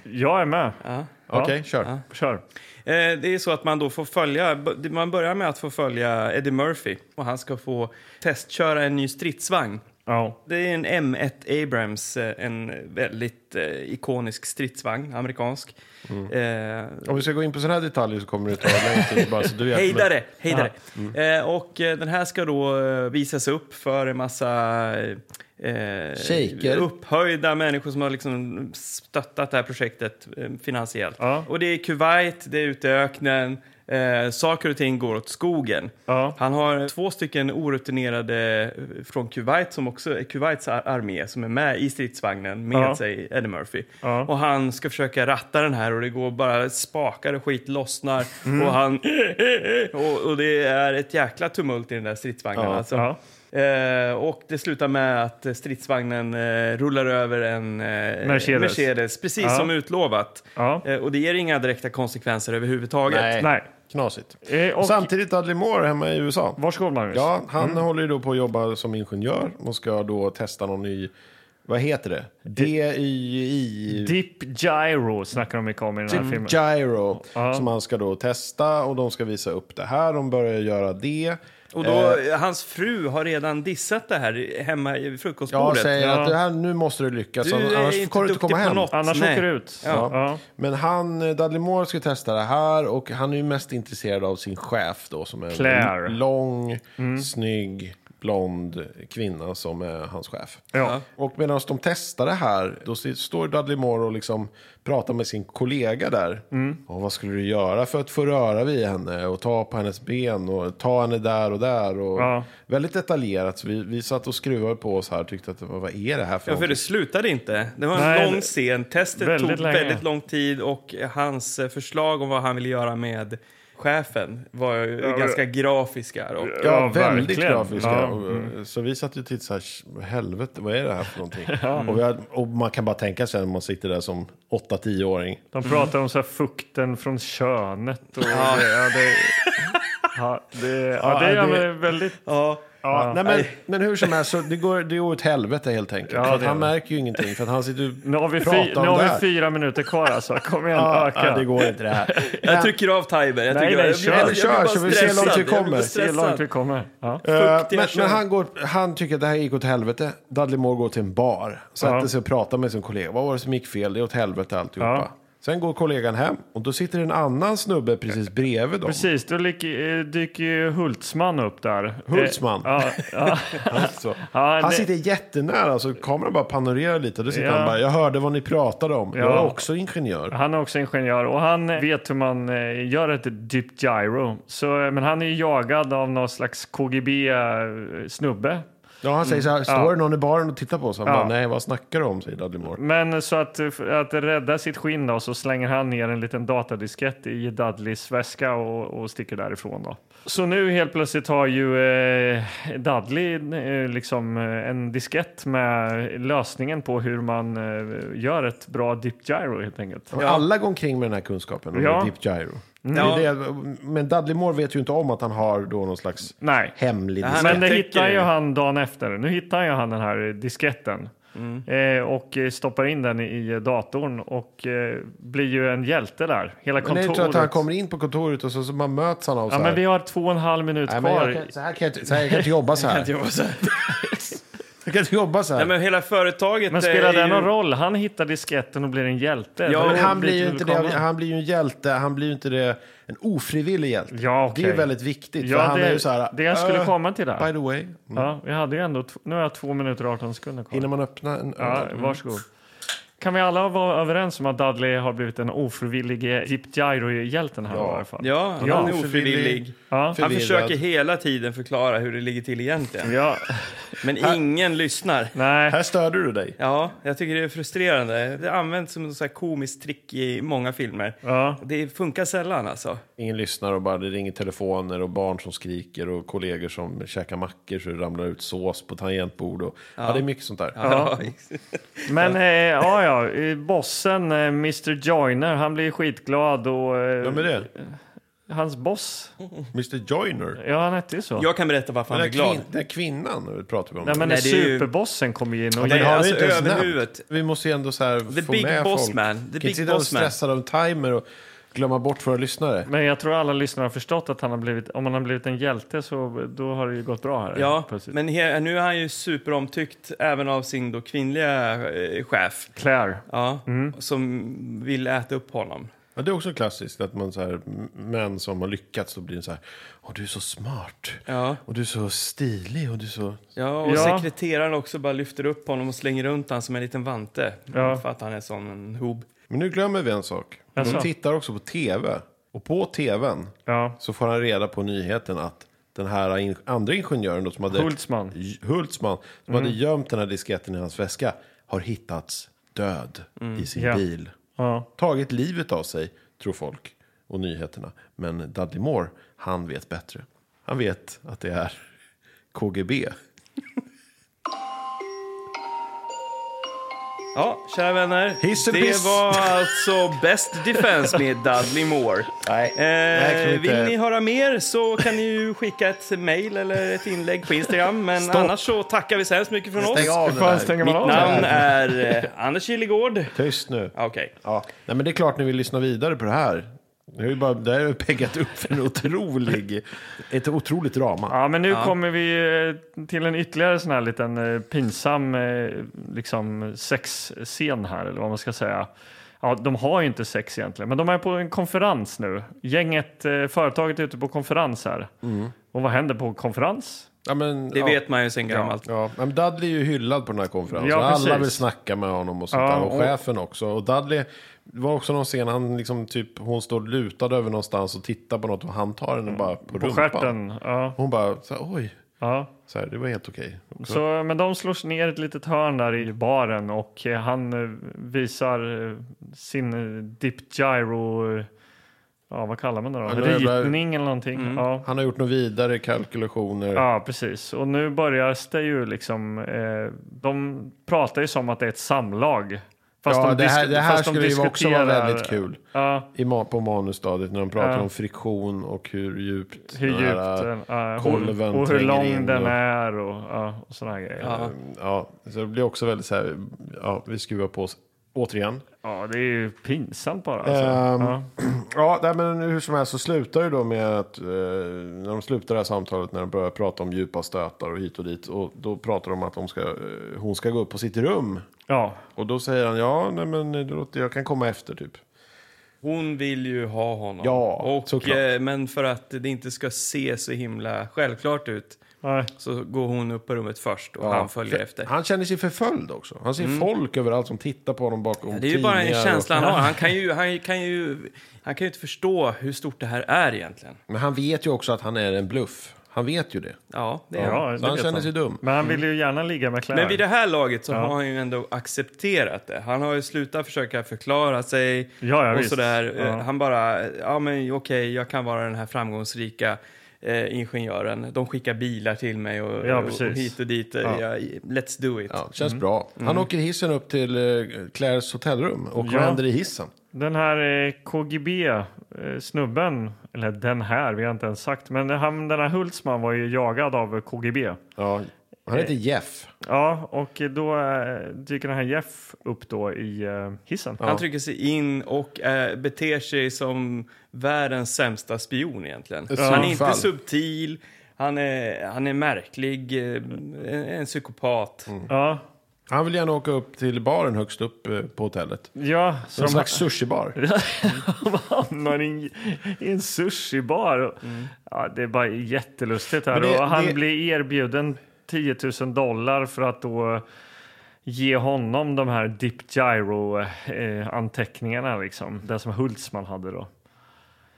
Jag är med. Ja. Okej, kör. Kör. Eh, Det är så att man då får följa, man börjar med att få följa Eddie Murphy och han ska få testköra en ny stridsvagn. Ja. Det är en M1 Abrams, eh, en väldigt eh, ikonisk stridsvagn, amerikansk. Eh, Om vi ska gå in på sådana här detaljer så kommer det ta lång tid. Bara så du vet. Hejda det! Hejda det. Eh, och eh, den här ska då eh, visas upp för en massa eh, upphöjda människor som har liksom stöttat det här projektet eh, finansiellt. Ja. Och det är Kuwait, det är ute i öknen. Eh, saker och ting går åt skogen. Ja. Han har två stycken orutinerade eh, från Kuwait som också är Kuwaits ar- armé som är med i stridsvagnen med Ja. sig Eddie Murphy. Ja. Och han ska försöka ratta den här och det går bara spakar och skit lossnar Mm. och han och, och det är ett jäkla tumult i den där stridsvagnen. Alltså. Eh, och det slutar med att stridsvagnen eh, rullar över en eh, Mercedes. precis Ja. som utlovat. Ja. Eh, och det ger inga direkta konsekvenser överhuvudtaget. Nej. Nej. Knasigt. Eh, och, Samtidigt Dudley Moore hemma i USA. Varsågod Magnus. Ja, han håller ju då på att jobba som ingenjör och ska då testa någon ny, vad heter det? DYI... Deep Gyro snackar de mycket om i den här filmen. Gyro, Ja. som han ska då testa och de ska visa upp det här. De börjar göra det. Och då, hans fru har redan dissat det här hemma i Ja, frukostbordet. säger Ja. att det här, nu måste du lyckas, Du är annars inte kommer du inte komma hem. något. Annars Nej. åker du ut. Ja. Ja. Men han, eh, Dudley Moore ska testa det här och han är ju mest intresserad av sin chef då som är Claire. lång, snygg, blond kvinna som är hans chef. Ja. Och medan de testar det här, då st- står Dudley Moore och liksom pratar med sin kollega där. Och vad skulle du göra för att få röra vid henne och ta på hennes ben och ta henne där och där. Och Ja. Väldigt detaljerat. Så vi, vi satt och skruvade på oss här och tyckte att vad är det här för Ja, för det slutade inte. Det var en Nej, lång scen. Testet väldigt tog länge. väldigt lång tid och hans eh, förslag om vad han ville göra med chefen var Ja, ganska grafiska. Då. Ja, Ja, väldigt verkligen. grafiska. Ja, Och, mm. Så vi satt ju och tittade så här, helvete, vad är det här för någonting? och, vi hade, och man kan bara tänka sig när man sitter där som 8-10-åring. De pratar om så här fukten från könet. Och ja. Det, ja, det, ja, det, ja, det är det- ja, väldigt... Ja. Ja, nej, men, men hur som helst, så det går, det går åt helvete helt enkelt. Ja, han märker ju ingenting, för att han sitter och Nu har vi, pratar om nu har det vi fyra minuter kvar alltså. Kom igen, Ja, öka. ja, det går inte det här. Jag trycker av timer. Jag Nej, tycker, nej, jag, kör. jag, jag, Kör, så vi ser hur långt vi kommer. Se långt vi kommer. Ja. Fuktiga men, men han, går, han tycker att det här gick åt helvete. Dudley Moore går till en bar, sätter Ja. sig och pratar med sin kollega. Vad var det som gick fel? Det är åt helvete alltihopa. Ja. Sen går kollegan hem och då sitter en annan snubbe precis bredvid dem. Precis, då eh, dyker ju Hultsman upp där. Hultsman? Eh, Ja. Alltså. Ja, han sitter jättenära, så kameran bara panorerar lite. Då sitter Ja. han bara, jag hörde vad ni pratade om. Jag Ja. är också ingenjör. Han är också ingenjör och han vet hur man eh, gör ett dip gyro. Så, eh, men han är ju jagad av någon slags KGB-snubbe. Ja, han säger så här, står Ja. det någon i baren och tittar på oss? Han bara, nej vad snackar du om? Säger Dudley Moore. Men så att, att rädda sitt skinn då, så slänger han ner en liten datadiskett i Dudleys väska och, och sticker därifrån. Då. Så nu helt plötsligt har ju eh, Dudley eh, liksom eh, en diskett med lösningen på hur man eh, gör ett bra dip gyro helt enkelt. Och Alla går omkring med den här kunskapen om Ja. Deep Gyro. Ja. Det det, men Dudley Moore vet ju inte om att han har då någon slags Nej. hemlig diskett. Men det hittar ju han dagen efter. Nu hittar ju han den här disketten. Eh, och stoppar in den i datorn och eh, blir ju en hjälte där. Hela Men kontoret. inte så att han kommer in på kontoret och så, så man möts han av så Ja, här. men vi har två och en halv minut Nej, men kvar. jag kan, så, här kan jag, så här kan jag inte jobba så Jag kan här. inte jobba så här. Jag kan inte jobba så här. Nej, men hela företaget Men spelar är det ju- någon roll? Han hittar disketten och blir en hjälte. Ja, Men han blir ju inte det, han blir ju en hjälte, han blir ju inte det, en ofrivillig hjälte. Ja, okej. Det är väldigt viktigt, Ja, för han det, är ju så här, det jag skulle "Äh, komma till By där. the way, Ja, vi hade ju ändå, nu har jag två minuter och 18 sekunder kvar. innan man öppnar en Ja, öl. varsågod. Kan vi alla vara överens om att Dudley har blivit en ofrivillig eh, Deep Gyro-hjälten här Ja. i alla fall? Ja, han Ja, är ofrivillig. Ja. Han försöker hela tiden förklara hur det ligger till egentligen. ja. Men ingen lyssnar. Nej. Här störde du dig. Ja, jag tycker det är frustrerande. Det används som här komiskt trick i många filmer. Ja. Det funkar sällan alltså. Ingen lyssnar och bara det ringer telefoner och barn som skriker och kollegor som käkar mackor så det ramlar ut sås på tangentbord. Och, ja. det är mycket sånt där. Ja. Men eh, ja, ja, eh, bossen, eh, Mr Joyner, han blir skitglad och... Eh, Vem är det? hans boss. Mr Joyner. Ja, han hette ju så. Jag kan berätta varför han är glad. kvin, den kvinnan vi pratar vi om. Nej, men Nej, när det är ju- superbossen kommer in och det är ger- har vi alltså inte ens överhuvudet. Vi måste ju ändå så här The få big med boss folk. man. The Kan inte big sitta och boss man. stressa av timer och glömma bort våra lyssnare. Men jag tror alla lyssnare har förstått att han har blivit, om han har blivit en hjälte så då har det ju gått bra här. Ja, plötsligt. men he, nu är han ju superomtyckt även av sin då kvinnliga eh, chef. Claire. Ja, Mm. som vill äta upp honom. Ja, det är också klassiskt att man så här, män som har lyckats, då blir det så här, åh du är så smart. Ja, Och du är så stilig och du är så... ja och Ja. sekreteraren också bara lyfter upp honom och slänger runt honom som en liten vante. Ja. För att han är sån en hob. Men nu glömmer vi en sak. Jaså? De tittar också på tv. Och på tvn Ja. så får han reda på nyheten att den här in, andra ingenjören då, som hade... Hultsman. J- Hultsman, som hade gömt den här disketten i hans väska, har hittats död i sin Ja. bil. Ja. Tagit livet av sig, tror folk och nyheterna. Men Dudley Moore, han vet bättre. Han vet att det är KGB. Ja, kära vänner. Hiss det piss? var alltså Best Defense med Dudley Moore. Nej, Eh, kan vi vill inte- ni höra mer så kan ni ju skicka ett mail eller ett inlägg på Instagram. Men Stopp. annars så tackar vi så hemskt mycket från oss. Stäng det fan där. stänger man Mitt av namn är eh, Anders Kilegård. Tyst nu. Okej. Ja. Nej, men det är klart ni vill lyssna vidare på det här. Det har ju bara, det har peggat upp för en otrolig, ett otroligt drama. Ja, men nu kommer vi eh, till en ytterligare sån här liten eh, pinsam eh, liksom sexscen här, eller vad man ska säga. Ja, de har ju inte sex egentligen, men de är på en konferens nu. Gänget, företaget är ute på konferens här. Och vad händer på konferens? Ja, men, Det ja. vet man ju sen gammalt. Ja, men Dudley är ju hyllad på den här konferensen. Ja, Alla vill snacka med honom och sånt Ja, där. Och och- chefen också. Och Dudley, det var också någon scen, han liksom typ, hon står lutad över någonstans och tittar på något och han tar henne bara på, På rumpan. stjärten? Ja. Hon bara, så här, oj, ja. så här, det var helt okej. också. Så, men de slår sig ner ett litet hörn där i baren och eh, han eh, visar eh, sin dip gyro, ja vad kallar man det då? Ja, Ritning eller någonting. Ja. Han har gjort några vidare kalkylationer. Ja, precis. Och nu börjar det ju liksom... Eh, de pratar ju som att det är ett samlag. Fast Ja, de det här, det här skulle ju också vara väldigt kul. Ja, I på manusstadiet när de pratar Ja. om friktion och hur djupt hur den djupt här, den ja, kolven och, hur lång in den och- är och, ja, och sådana här grejer. Ja, Ja. Ja, så det blir också väldigt så här, ja, vi skruvar på oss återigen. det är ju pinsamt bara. Alltså. Ehm, ja. Ja, men hur som helst så slutar det då med att eh, när de slutar det här samtalet, när de börjar prata om djupa stötar och hit och dit, och då pratar de om att de ska, eh, hon ska gå upp på sitt rum. Ja, Och då säger han, ja, nej, men det låter, jag kan komma efter typ. Hon vill ju ha honom. Ja, och, såklart. eh, Men för att det inte ska se så himla självklart ut nej. så går hon upp på rummet först och Ja, han följer efter. Han känner sig förföljd också. Han ser folk överallt som tittar på honom bakom Det är ju bara en känsla och, han har. Han kan, ju, han, kan ju, han kan ju inte förstå hur stort det här är egentligen. Men han vet ju också att han är en bluff. Han vet ju det. Ja, det är han. Ja, Så det han vet känner han. sig dum. Men han vill ju gärna ligga med Claire. Men vid det här laget så Ja. har han ju ändå accepterat det. Han har ju slutat försöka förklara sig Ja, ja, och visst. sådär. Ja. Han bara, ja men okej, jag kan vara den här framgångsrika eh, ingenjören. De skickar bilar till mig och, Ja, och, hit och dit. Ja. Ja, let's do it. Ja, känns bra. Han åker i hissen upp till eh, Claires hotellrum. Och vad Ja. händer i hissen? Den här eh, KGB-snubben, eller den här, vi har inte ens sagt, men han, den här Hultsman var ju jagad av KGB. Ja, han heter Jeff. Ja, och då eh, dyker den här Jeff upp då i eh, hissen. Han trycker sig in och eh, beter sig som världens sämsta spion egentligen. Ett Han är inte subtil, han är, han är märklig, eh, en, en psykopat. Ja, Han vill gärna åka upp till baren högst upp eh, på hotellet. ja Som en slags sushibar. Han hamnar i, i en sushibar. Och, Ja, det är bara jättelustigt här. Det- och han det- blir erbjuden 10 000 dollar för att då ge honom de här Dip Gyro-anteckningarna, liksom. Det som Hultsman hade då.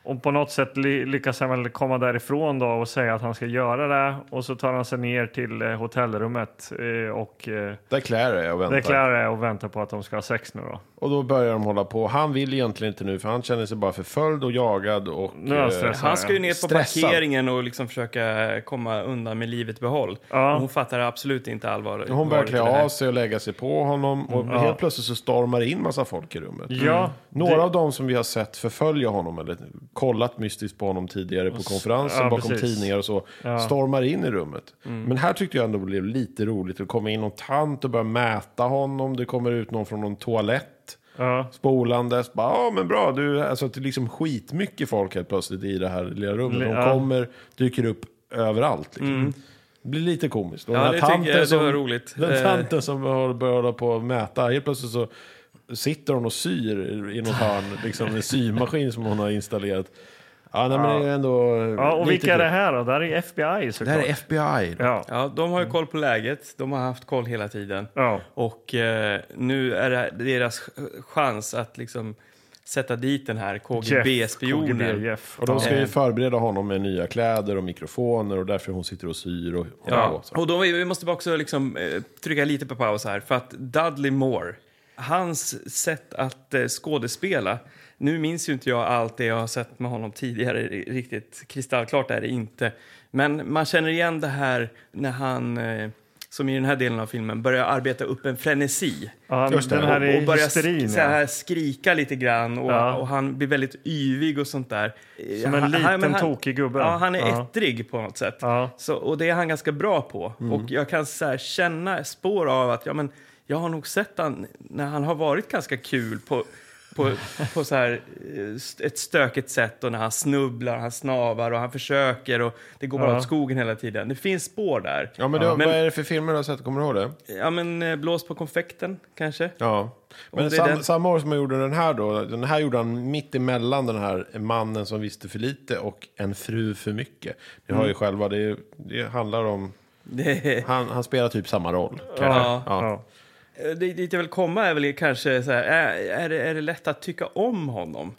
Och på något sätt ly- lyckas han väl komma därifrån då och säga att han ska göra det. Och så tar han sig ner till eh, hotellrummet eh, och eh, Där Claire är och väntar. där Claire är och väntar på att de ska ha sex nu då. Och då börjar de hålla på. Han vill egentligen inte nu för han känner sig bara förföljd och jagad och... Nu han eh. Han ska ju ner på Stressad. parkeringen och liksom försöka komma undan med livet behåll. Ja. Hon fattar absolut inte allvar. Hon börjar allvaret klä det av sig och lägga sig på honom. Och Ja. helt plötsligt så stormar det in massa folk i rummet. Ja, Några det- av dem som vi har sett förfölja honom eller kollat mystiskt på honom tidigare på konferensen ja, bakom precis. tidningar och så. Ja. Stormar in i rummet. Mm. Men här tyckte jag ändå det blev lite roligt. Det kommer in någon tant och börjar mäta honom. Det kommer ut någon från någon toalett. Ja. Spolandes. Bara, ja men bra. Du, alltså, det är liksom skitmycket folk helt plötsligt i det här lilla rummet. De kommer, dyker upp överallt. Liksom. Det blir lite komiskt. Och Mm. Ja, den det här tycker jag- det som, var roligt. Den Eh. tanten som har- börjar hålla på att mäta. Helt plötsligt så sitter hon och syr i något hörn. Liksom en symaskin som hon har installerat. Ja, nej, men det är ändå Ja, och vilka är det här då? Där är FBI Det här såklart. är FBI. Ja. Ja, de har ju koll på läget. De har haft koll hela tiden. Ja. Och eh, nu är det deras ch- chans att liksom sätta dit den här KGB-spionen. KGB. Och de ska ju förbereda honom med nya kläder och mikrofoner och därför hon sitter och syr och, och Ja, och då, vi måste bara också liksom, eh, trycka lite på paus här. För att Dudley Moore, hans sätt att eh, skådespela... Nu minns ju inte jag allt det jag har sett med honom tidigare. Riktigt kristallklart är det inte. Men man känner igen det här när han, eh, som i den här delen av filmen, börjar arbeta upp en frenesi. Ja, Just den här och, och börjar hysterin. sk- så här skrika lite grann och, Ja. och han blir väldigt yvig och sånt där. Som en Han- liten han- tokig gubbe. Ja, han är Ja. ettrig på något sätt. Ja. Så, och det är han ganska bra på. Och jag kan så här, känna spår av att ja, men, jag har nog sett han när han har varit ganska kul på, på, på så här, eh, ett stökigt sätt och när han snubblar, han snavar och han försöker och det går bara Ja. åt skogen hela tiden. Det finns spår där. Ja, men, då, vad är det för filmer du har sett? Kommer du ihåg det? Ja, men eh, blås på konfekten kanske? Ja. Men det sam, den- samma år som han gjorde den här då. Den här gjorde han mitt emellan den här mannen som visste för lite och en fru för mycket. Ni har ju själva, det, det handlar om... Det, Han, han spelar typ samma roll. Ja. Ja. Det, dit jag vill komma är väl kanske så här, är, är, det, är det lätt att tycka om honom?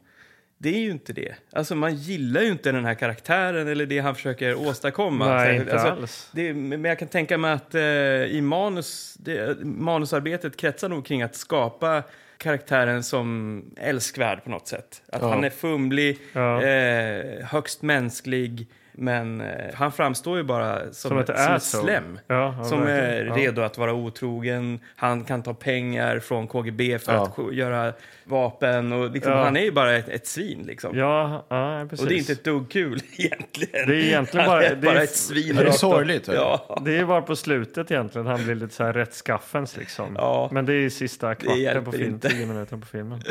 Det är ju inte det. Alltså man gillar ju inte den här karaktären eller det han försöker åstadkomma. Nej, inte alltså, alls. Det, men jag kan tänka mig att eh, i manus, det, manusarbetet kretsar nog kring att skapa karaktären som älskvärd på något sätt. Att Ja. han är fumlig, Ja. eh, högst mänsklig, men eh, han framstår ju bara som, Som ett som slem. Ja, ja, som är verkligen. Ja. redo att vara otrogen. Han kan ta pengar från KGB för Ja. att göra vapen. Och liksom, Ja. Han är ju bara ett, ett svin. Liksom. Ja, ja, precis. och det är inte ett dugg kul egentligen. Det är egentligen bara- är det är- bara ett svin. Det är sorgligt? Ja. Det är bara på slutet egentligen han blir lite så här rättskaffens liksom. Ja. Men det är sista kvarten på filmen, inte. tio minuter på filmen.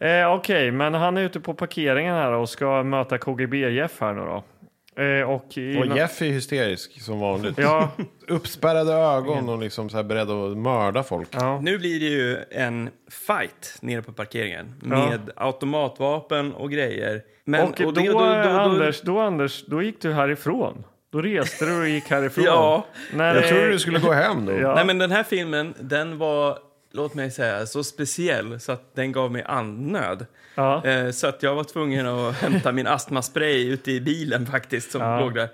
Eh, Okej, men han är ute på parkeringen här och ska möta KGB-Jeff här nu då. Eh, och Och Jeff är hysterisk som vanligt. Ja, Uppspärrade ögon och liksom så här beredd att mörda folk. ja. Nu blir det ju en fight nere på parkeringen Ja. med automatvapen och grejer. Men, och då, det- Anders, då, Anders, då gick du härifrån. Då reste du och gick härifrån. Ja. När Jag det- trodde du skulle gå hem då. Ja. Nej, men den här filmen, den var, låt mig säga, så speciell så att den gav mig andnöd. Ja. Eh, så att jag var tvungen att hämta min astmaspray ute i bilen faktiskt som Ja. låg där.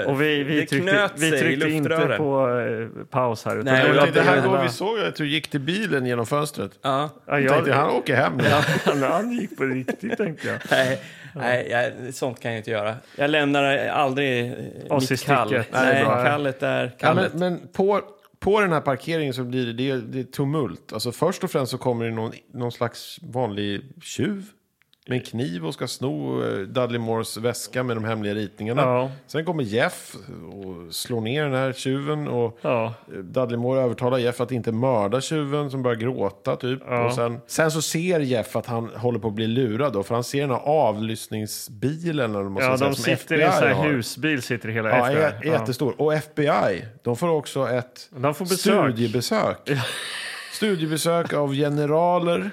Eh, Och vi, vi det tryckte, knöt vi sig i tryckte inte på eh, paus här. Utan Nej, jag det här går, vi såg att du gick till bilen genom fönstret. Ja. Ja, Jag tänkte, han åker hem. ja, han gick på riktigt tänkte jag. Nej, nej jag, sånt kan jag inte göra. Jag lämnar aldrig eh, Oss mitt kall. Nej, Nej, kallet är Ja, kallet. men, men på, på den här parkeringen så blir det, det, det tumult. Alltså först och främst så kommer det någon, någon slags vanlig tjuv med en kniv och ska sno eh, Dudley Moores väska med de hemliga ritningarna. Ja. Sen kommer Jeff och slår ner den här tjuven och Ja. eh, Dudley Moore övertalar Jeff att inte mörda tjuven som börjar gråta typ. Ja. Och sen, sen så ser Jeff att han håller på att bli lurad då, för han ser den här avlyssningsbilen eller man Ja, säga, de som sitter i FBI en sån här har. husbil, sitter hela Ja, FBI. är, jättestor. Och FBI, de får också ett De får besök. studiebesök. Studiebesök av generaler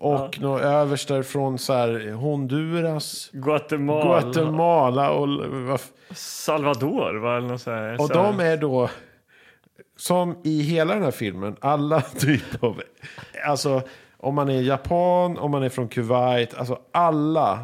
och några överstar från så här Honduras, Guatemala. Guatemala och, Salvador, va? Eller något så här. och så de är då som i hela den här filmen, alla typer av, alltså om man är japan, om man är från Kuwait, alltså alla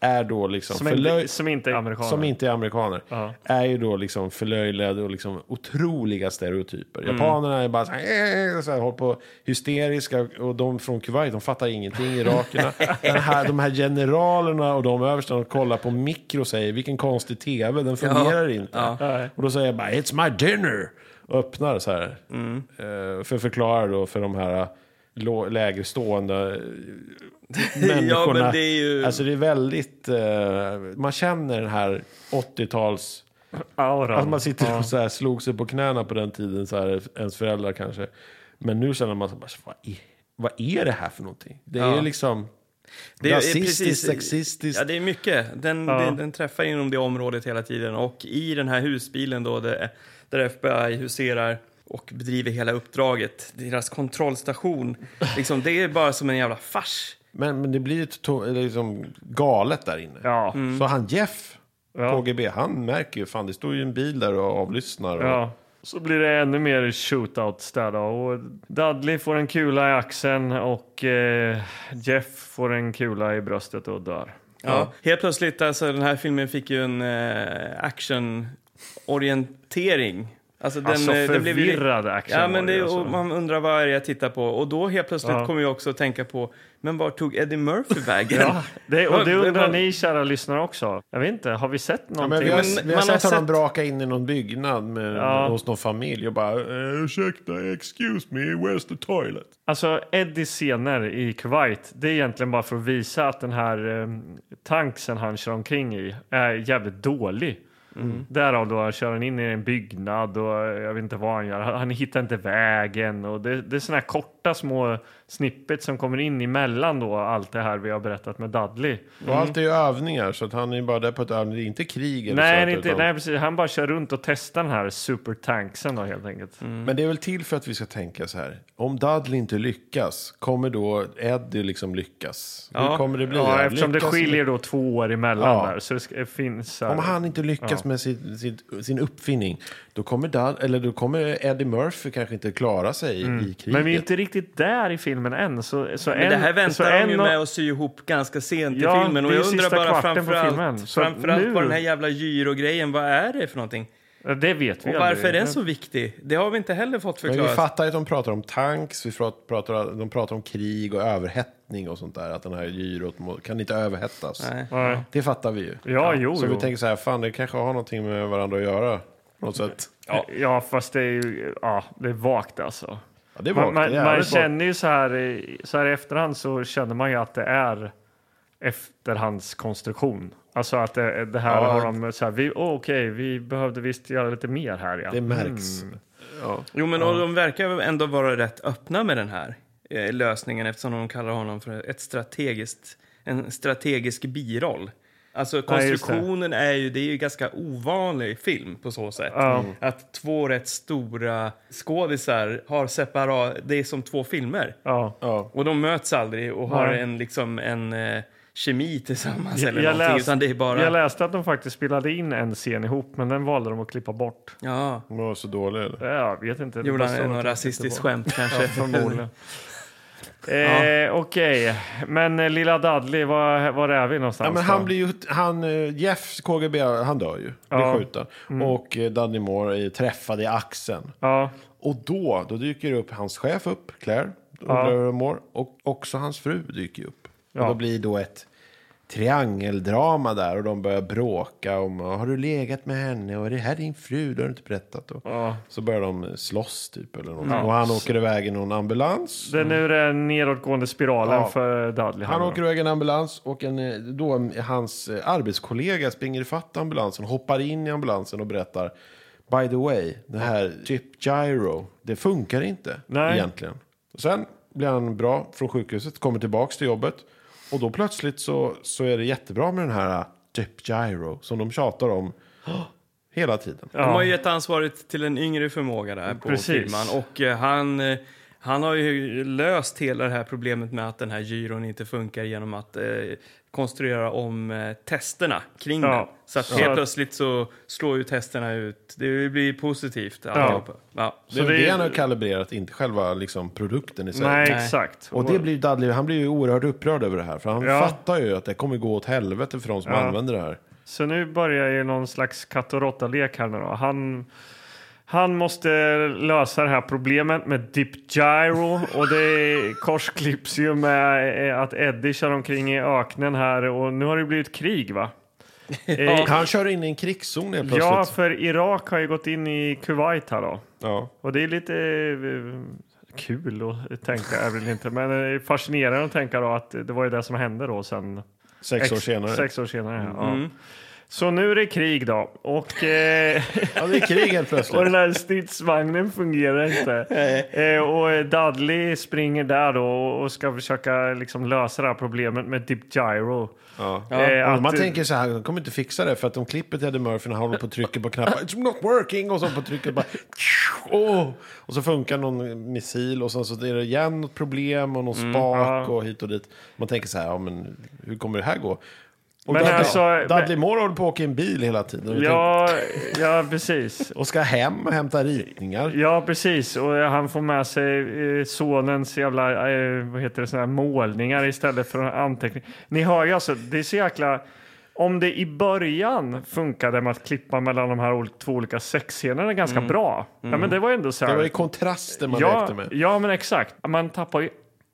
är då liksom som, inte, som inte är amerikaner. som inte är amerikaner, Ja. är ju då liksom förlöjligade och liksom otroliga stereotyper. Mm. Japanerna är bara så här, eh, så här, håller på hysteriska och de från Kuwait, de fattar ingenting, irakerna. Den här, de här generalerna och de överstarna kollar på mikro och säger vilken konstig tv, den fungerar inte. Ja. Och då säger jag bara it's my dinner och öppnar så här. Mm. Eh, för att förklara då för de här lå- lägre stående eh, människorna. Ja, men det är ju... Alltså det är väldigt, eh, man känner den här 80-tals... Auran. Alltså man sitter och så här, slog sig på knäna på den tiden, så här, ens föräldrar kanske. Men nu känner man så bara, vad är, vad är det här för någonting? Det är Ja. liksom Det är- rasistiskt, precis. sexistiskt. Ja, det är mycket. Den, Ja. den, den träffar inom det området hela tiden. Och i den här husbilen då, där, där FBI huserar och bedriver hela uppdraget, deras kontrollstation, liksom, det är bara som en jävla fars. Men, men det blir ju liksom galet där inne. Ja. Mm. Så han Jeff, Ja. KGB, han märker ju, fan det står ju en bil där och avlyssnar. Och, Ja. Så blir det ännu mer shootouts där då. Och Dudley får en kula i axeln och eh, Jeff får en kula i bröstet och dör. Ja. Helt plötsligt, alltså den här filmen fick ju en eh, actionorientering. Alltså, den, Alltså den blev ju- förvirrad action Ja, men det, alltså. och man undrar vad är det jag tittar på. Och då helt plötsligt Ja. kommer jag också att tänka på, men var tog Eddie Murphy vägen? Ja, det, och det undrar ni kära lyssnare också. Jag vet inte, har vi sett Ja, någonting? men vi har, Men vi har man sett har honom sett- braka in i någon byggnad med, Ja. hos någon familj och bara eh, ursäkta, excuse me, where's the toilet? Alltså Eddies scener i Kuwait, det är egentligen bara för att visa att den här eh, tanksen han kör omkring i är jävligt dålig. Mm. Därav då kör han in i en byggnad och jag vet inte vad han gör. Han, hittar inte vägen och det, det är sådana här korta små snippet som kommer in emellan då allt det här vi har berättat med Dudley. Och allt är ju övningar, så att han är bara där på ett övning. Det är inte krig eller Nej, så. det inte, utan- nej, precis. Han bara kör runt och testar den här supertanksen då helt enkelt. Men det är väl till för att vi ska tänka så här. Om Dudley inte lyckas, kommer då Eddie liksom lyckas? Hur Ja. kommer det bli? Ja, eftersom det Lyckas- skiljer då två år emellan Ja. där. Så det finns här- Om han inte lyckas med sin, sin, sin uppfinning, då kommer, Dud, eller då kommer Eddie Murphy kanske inte klara sig i kriget. Men vi är inte riktigt där i filmen än. Så, så Men en, det här väntar de en ju och- med att sy ihop ganska sent i Ja, filmen. Och är jag undrar bara filmen. framförallt, framförallt nu- på den här jävla gyrogrejen, vad är det för någonting? Ja, Det vet vi Och varför är aldrig. den så viktig? Det har vi inte heller fått Men vi förklarat. fattar att de pratar om tanks, vi pratar, de pratar om krig och överhettning och sånt där. Att den här gyrot må- kan inte överhettas. Nej. Nej. Det fattar vi ju. Ja, jo, Så jo. vi tänker så här, fan det kanske har någonting med varandra att göra. Något sätt. Ja. ja, fast det är ju ja, det är vagt alltså. Ja, det är Man, man, det är man känner ju så här, så här i efterhand så känner man ju att det är efterhandskonstruktion. Alltså att det, det här Ja. har de så här, vi, oh, okej, vi behövde visst göra lite mer här ja. Det märks. Mm. Ja. Jo, men och de verkar ändå vara rätt öppna med den här eh, lösningen eftersom de kallar honom för ett strategiskt, en strategisk biroll. Alltså Ja, konstruktionen är ju, det är ju ganska ovanlig film på så sätt. Ja. Att två rätt stora skådisar har separat, det är som två filmer. Ja. Ja. Och de möts aldrig och har Nej. en, liksom, en eh, kemi tillsammans Jag, eller jag, någonting. läste, utan det är bara... jag läste att de faktiskt spelade in en scen ihop, men den valde de att klippa bort. Ja, De var så dåliga. eller? Jag vet inte. gjorde han något rasistiskt skämt kanske? bort. Förmodligen. Eh, Okej, men eh, lilla Dudley, var, var är vi någonstans? Ja, men då? han blir ju, han, eh, Jeff KGB, han dör ju. Blir Ja. skjuten. Och eh, Dudley Moore är träffad i axeln. Ja, Och då, då dyker upp hans chef upp, Claire, Ja. Moore, och också hans fru dyker upp. Ja. Och då blir då ett triangeldrama där och de börjar bråka om har du legat med henne och är det här din fru, det har du inte berättat. Och ja. Så börjar de slåss typ eller någonting. Ja. Och han åker iväg i någon ambulans. Det är nu den nedåtgående spiralen Ja. för Dudley. Han då. åker iväg i en ambulans och en, då hans arbetskollega springer ifatt ambulansen, hoppar in i ambulansen och berättar By the way, det här Chip Gyro, det funkar inte Nej. egentligen. Sen blir han bra från sjukhuset, kommer tillbaks till jobbet och då plötsligt så, så är det jättebra med den här Chip Gyro som de tjatar om hela tiden. Ja. De har ju gett ansvaret till en yngre förmåga där på Precis. firman. Och eh, han, eh, han har ju löst hela det här problemet med att den här gyron inte funkar genom att eh, konstruera om eh, testerna kring Ja. den. Så att Så helt att- plötsligt så slår ju testerna ut. Det blir positivt alltihopa. Ja. Så det, det- han har kalibrerat, inte själva liksom, produkten i sig. Nej, exakt. Och det blir Dudley, han blir ju oerhört upprörd över det här. För han Ja. fattar ju att det kommer gå åt helvete för de som Ja. använder det här. Så nu börjar ju någon slags katt och råtta-lek här nu då. Han, han måste lösa det här problemet med Dip Gyro och det korsklipps ju med eh, att Eddie kör omkring i öknen här och nu har det blivit krig va? Eh, Han kör in i en krigszon helt plötsligt. ja, för Irak har ju gått in i Kuwait här då. Ja. Och det är lite eh, kul att tänka, är väl inte. Men det är fascinerande att tänka då att det var ju det som hände då sen. Sex år senare. Sex år senare, ja. Så nu är det krig då. Och, eh, Ja, det är krig helt och plötsligt. den här stridsvagnen fungerar inte. eh, och Dudley springer där då och ska försöka liksom lösa det här problemet med Dip Gyro. Ja. Eh, Och man att- tänker så här, de kommer inte fixa det för att de klipper till Eddie Murphy när han håller på och trycker på knappar. It's not working! Och så på trycket bara... Åh! Och så funkar någon missil och sen så är det igen något problem och någon spak ja. och hit och dit. Man tänker så här, ja men hur kommer det här gå? Och Men Dudley, alltså- Dudley Moore håller på att åka i en bil hela tiden. Ja, ja precis. tänker, och ska hem och hämta ritningar. Ja, precis. Och han får med sig eh, sonens jävla eh, vad heter det, såna här målningar istället för anteckning. Ni hör ju alltså, det är så jäkla... Om det i början funkade med att klippa mellan de här ol- två olika sexscenerna ganska bra. Ja, men det var ändå så här... Det var ju kontraster man ja, lekte med. ja, men exakt. Man tappar ju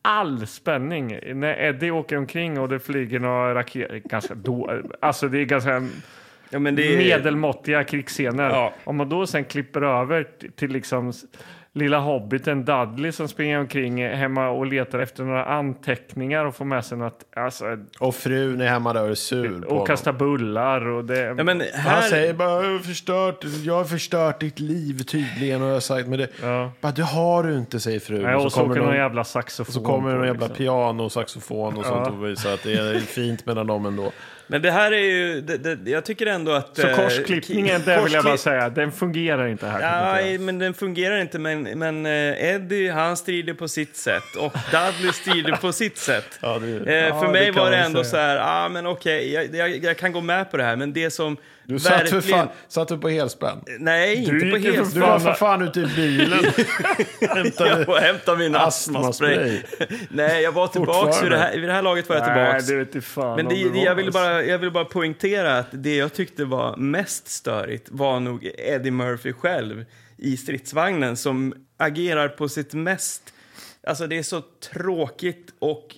all spänning när Eddie åker omkring och det flyger några raketer. Ganska då, alltså det är ganska Ja, det är... medelmåttiga krigsscener. Ja. Om man då sen klipper över till liksom lilla hobbiten Dudley som springer omkring hemma och letar efter några anteckningar och får med sig något, alltså, Och frun är hemma där och är sur på och honom. kastar bullar och det... Ja, men Han här... säger bara, jag har förstört, jag har förstört ditt liv tydligen. Och jag har sagt, men det, Ja. bara, det har du inte, säger frun. Nej, och så kommer åker någon någon- jävla saxofon. så kommer någon jävla liksom. piano och saxofon och sånt och visar att det är fint mellan dem ändå. Men det här är ju... Det, det, jag tycker ändå att... Så eh, korsklippningen, ki- det vill jag bara säga, den fungerar inte här. Ja, jag. men den fungerar inte. Men, men eh, Eddie, han strider på sitt sätt. Och Dudley strider på sitt sätt. Ja, det- eh, ja, för det mig var det ändå säga. så här, ah, men okej, jag, jag, jag kan gå med på det här. Men det som Du satt, för fan, satt du på helspänn? Nej, inte på helt. Du var för fan ute i bilen. Jag får hämta min astmaspray. Astmaspray. Nej, jag var tillbaks. Vid det, här, vid det här laget var jag Nej, vet fan Men det, det var, jag, ville alltså. bara, jag ville bara poängtera att det jag tyckte var mest störigt var nog Eddie Murphy själv i stridsvagnen som agerar på sitt mest... Alltså det är så tråkigt och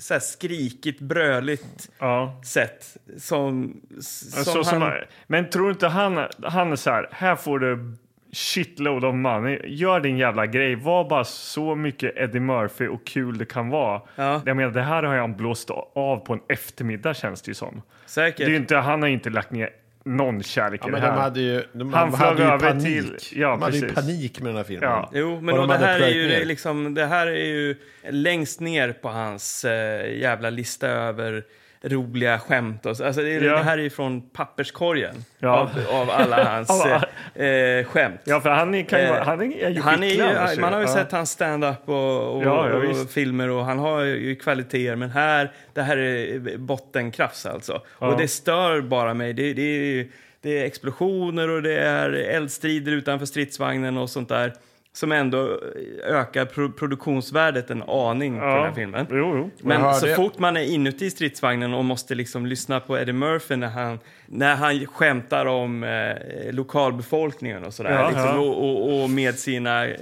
så här skrikigt, bröligt Ja. sätt som, som, Så han... som, men tror inte han, han är så här, här får du shitload of money. Gör din jävla grej. Var bara så mycket Eddie Murphy och kul det kan vara. Ja. Jag menar, det här har han blåst av på en eftermiddag känns det ju som. Säkert. Det är inte, han har inte lagt ner någon kärlek Ja, i men det de här. hade ju, de Han hade flög ju över panik. till- ja, de hade ju precis. panik med den här filmen. Ja. Jo, men Och och de det, här är ju det, liksom, det här är ju längst ner på hans eh, jävla lista över roliga skämt. Och så. Alltså, det, Ja. det här är ju från papperskorgen Ja. av, av alla hans eh, eh, skämt. Ja, för han är, kan ju, Eh, han är, ju Han är ju, man har ju Ja. sett hans stand-up och, och, Ja, och filmer och han har ju kvaliteter. Men här, det här är bottenkrafts alltså. Och det stör bara mig. Det, det, är, det är explosioner och det är eldstrider utanför stridsvagnen och sånt där. Som ändå ökar pro produktionsvärdet en aning på den här filmen. Jo, jo. Men så fort man är inuti stridsvagnen och måste liksom lyssna på Eddie Murphy när han, när han skämtar om eh, lokalbefolkningen och sådär. Ja, liksom, ja. Och, och, och med sina eh,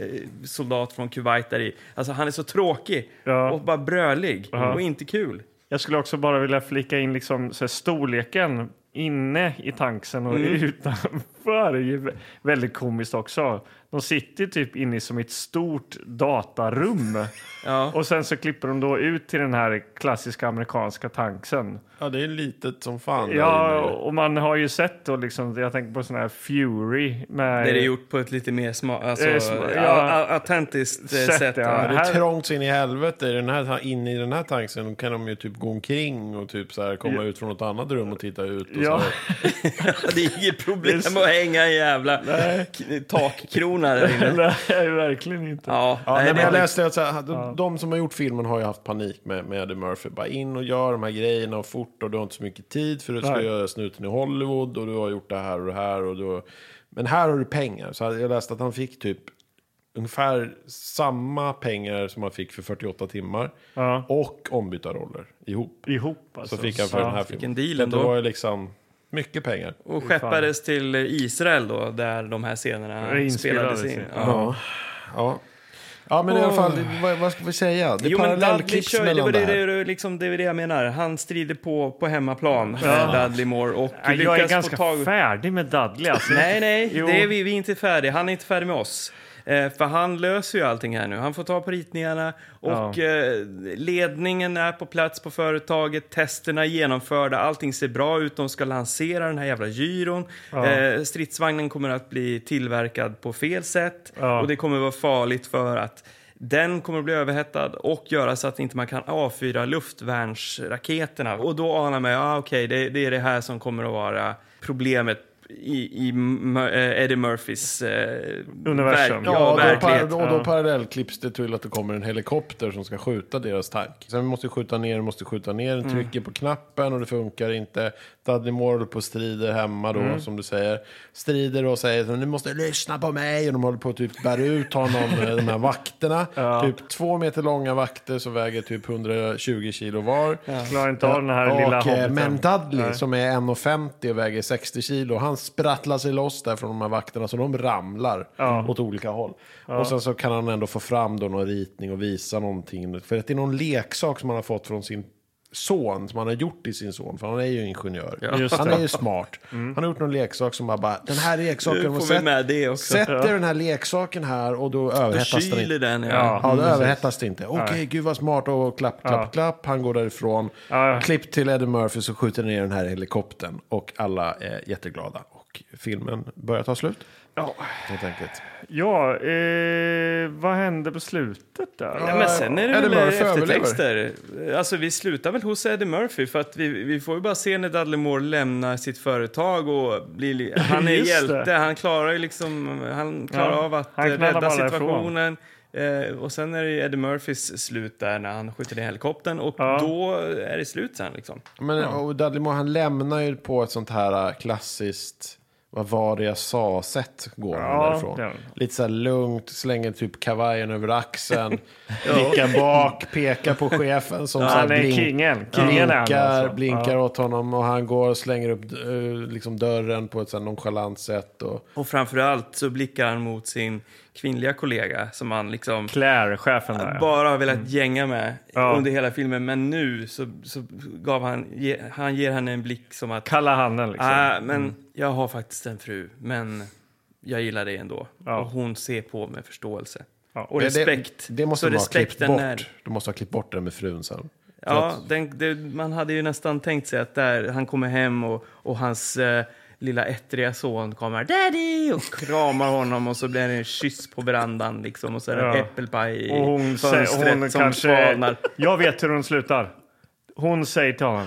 soldater från Kuwait där i. Alltså han är så tråkig Ja. och bara brölig Ja. och inte kul. Jag skulle också bara vilja flika in liksom, så här, storleken inne i tanksen och Mm. utanför är ju vä- väldigt komiskt också. De sitter typ inne i som ett stort datarum Ja. och sen så klipper de då ut till den här klassiska amerikanska tanksen. Ja, det är litet som fan. Ja, och man har ju sett då liksom, jag tänker på sån här Fury med... Det är det gjort på ett lite mer sma, alltså, sma- ja, autentiskt eh, Sätt, sätt. ja. Det är trångt in i helvete. Den här, inne i den här tanksen kan de ju typ gå omkring och typ så här komma Ja. ut från något annat rum och titta ut. Och Ja. Det är inget problem att hänga en jävla k- takkrona där inne. Nej, verkligen inte. Ja, Ja, nej, nej, men jag läste att så här, de, de som har gjort filmen har ju haft panik med, med Eddie Murphy. Bara in och gör de här grejerna och fort och du har inte så mycket tid för du ska Nej. göra snuten i Hollywood och du har gjort det här och det här. Och du har... Men här har du pengar. Så jag läste att han fick typ ungefär samma pengar som han fick för 48 timmar. Ja. Och ombytta roller ihop. Ihop alltså. Så fick han för Ja. den här Vilken filmen. deal Så det ändå. var ju liksom mycket pengar. Och skeppades till Israel då, där de här scenerna inspelades spelades in. in. Ja. Ja. Ja, men i alla fall, det- vad, vad ska vi säga? Det är Jo, men Dudley parallellklipps kör, det, mellan var det det, här. det, liksom, det är det jag menar. Han strider på, på hemmaplan, Ja. Dudley Moore. Och Ja, Jag är ganska tag... färdig med Dudley. Alltså. Nej, nej, Jo. det är vi, vi är inte färdiga. Han är inte färdig med oss. Eh, för han löser ju allting här nu. Han får ta på ritningarna och eh, ledningen är på plats på företaget. Testerna är genomförda. Allting ser bra ut. De ska lansera den här jävla gyron. Eh, stridsvagnen kommer att bli tillverkad på fel sätt Ja. och det kommer vara farligt för att den kommer att bli överhettad och göra så att inte man kan avfyra luftvärnsraketerna. Och då anar man, ja okej, det, det är det här som kommer att vara problemet i, i eh, Eddie Murphys eh, Universum. verk- Ja, ja, och då, verklighet. par, och då parallellklipps det till att det kommer en helikopter som ska skjuta deras tank. Sen vi måste skjuta ner, måste skjuta ner, den trycker på knappen och det funkar inte. Dudley Moore håller på och strider hemma då, som du säger. Strider och säger att ni måste lyssna på mig. Och de håller på att typ bära ut honom, eh, de här vakterna. Typ två meter långa vakter som väger typ 120 kilo var. Klarar inte av den här lilla och, eh, hobbiten. Men Dudley Nej. som är 1,50 och väger 60 kilo, han sprattlar sig loss där från de här vakterna så de ramlar åt olika håll. Och sen så kan han ändå få fram då någon ritning och visa någonting. För det är någon leksak som han har fått från sin son, som han har gjort i sin son, för han är ju ingenjör. Just Han. Mm. är ju smart. Han har gjort någon leksak som bara, bara den här leksaken, och sätt- med det också. sätter den här leksaken här och då överhettas den inte. den, ja. Ja. Ja, då överhettas det inte. Okej, gud vad smart. Och klapp, klapp, klapp. Han går därifrån. Ja, ja. Klipp till Eddie Murphy så skjuter ner den här helikoptern. Och alla är jätteglada. Och filmen börjar ta slut. Ja, Helt enkelt. ja eh, vad hände på slutet där? Ja, men sen är det Eddie väl Murphy eftertexter. Alltså vi slutar väl hos Eddie Murphy för att vi, vi får ju bara se när Dudley Moore lämnar sitt företag och blir, li- han är hjälte. det. Han klarar ju liksom, han klarar Ja, av att rädda situationen. Eh, och sen är det Eddie Murphys slut där när han skjuter ner helikoptern och Ja. då är det slut sen liksom. Men och Dudley Moore, han lämnar ju på ett sånt här äh, klassiskt vad var det jag sa-sätt går han Ja, därifrån. ja. Lite så här lugnt, slänger typ kavajen över axeln, blickar bak, pekar på chefen som så här blink- kingen. Kingen blinkar, alltså. blinkar Ja. åt honom och han går och slänger upp eh, liksom dörren på ett så här nonchalant sätt. Och, Och framförallt så blickar han mot sin kvinnliga kollega som han liksom Claire, chefen där. bara har velat gänga med Ja. under hela filmen. Men nu så, så gav han, ge, han ger henne en blick som att Kalla handen liksom. ah, men jag har faktiskt en fru, men jag gillar dig ändå. Ja. Och hon ser på med förståelse. Ja. Och Det- respekt. Det, det måste så de ha klippt respekten bort. är- De måste ha klippt bort det med frun sen. Ja, att- den, det, man hade ju nästan tänkt sig att där han kommer hem och, och hans eh, lilla ettriga son kommer daddy och kramar honom och så blir det en kyss på verandan liksom och så är det Ja. äppelpaj i Och hon, säger, fönstret hon som kanske... svalnar. Jag vet hur hon slutar. Hon säger till honom.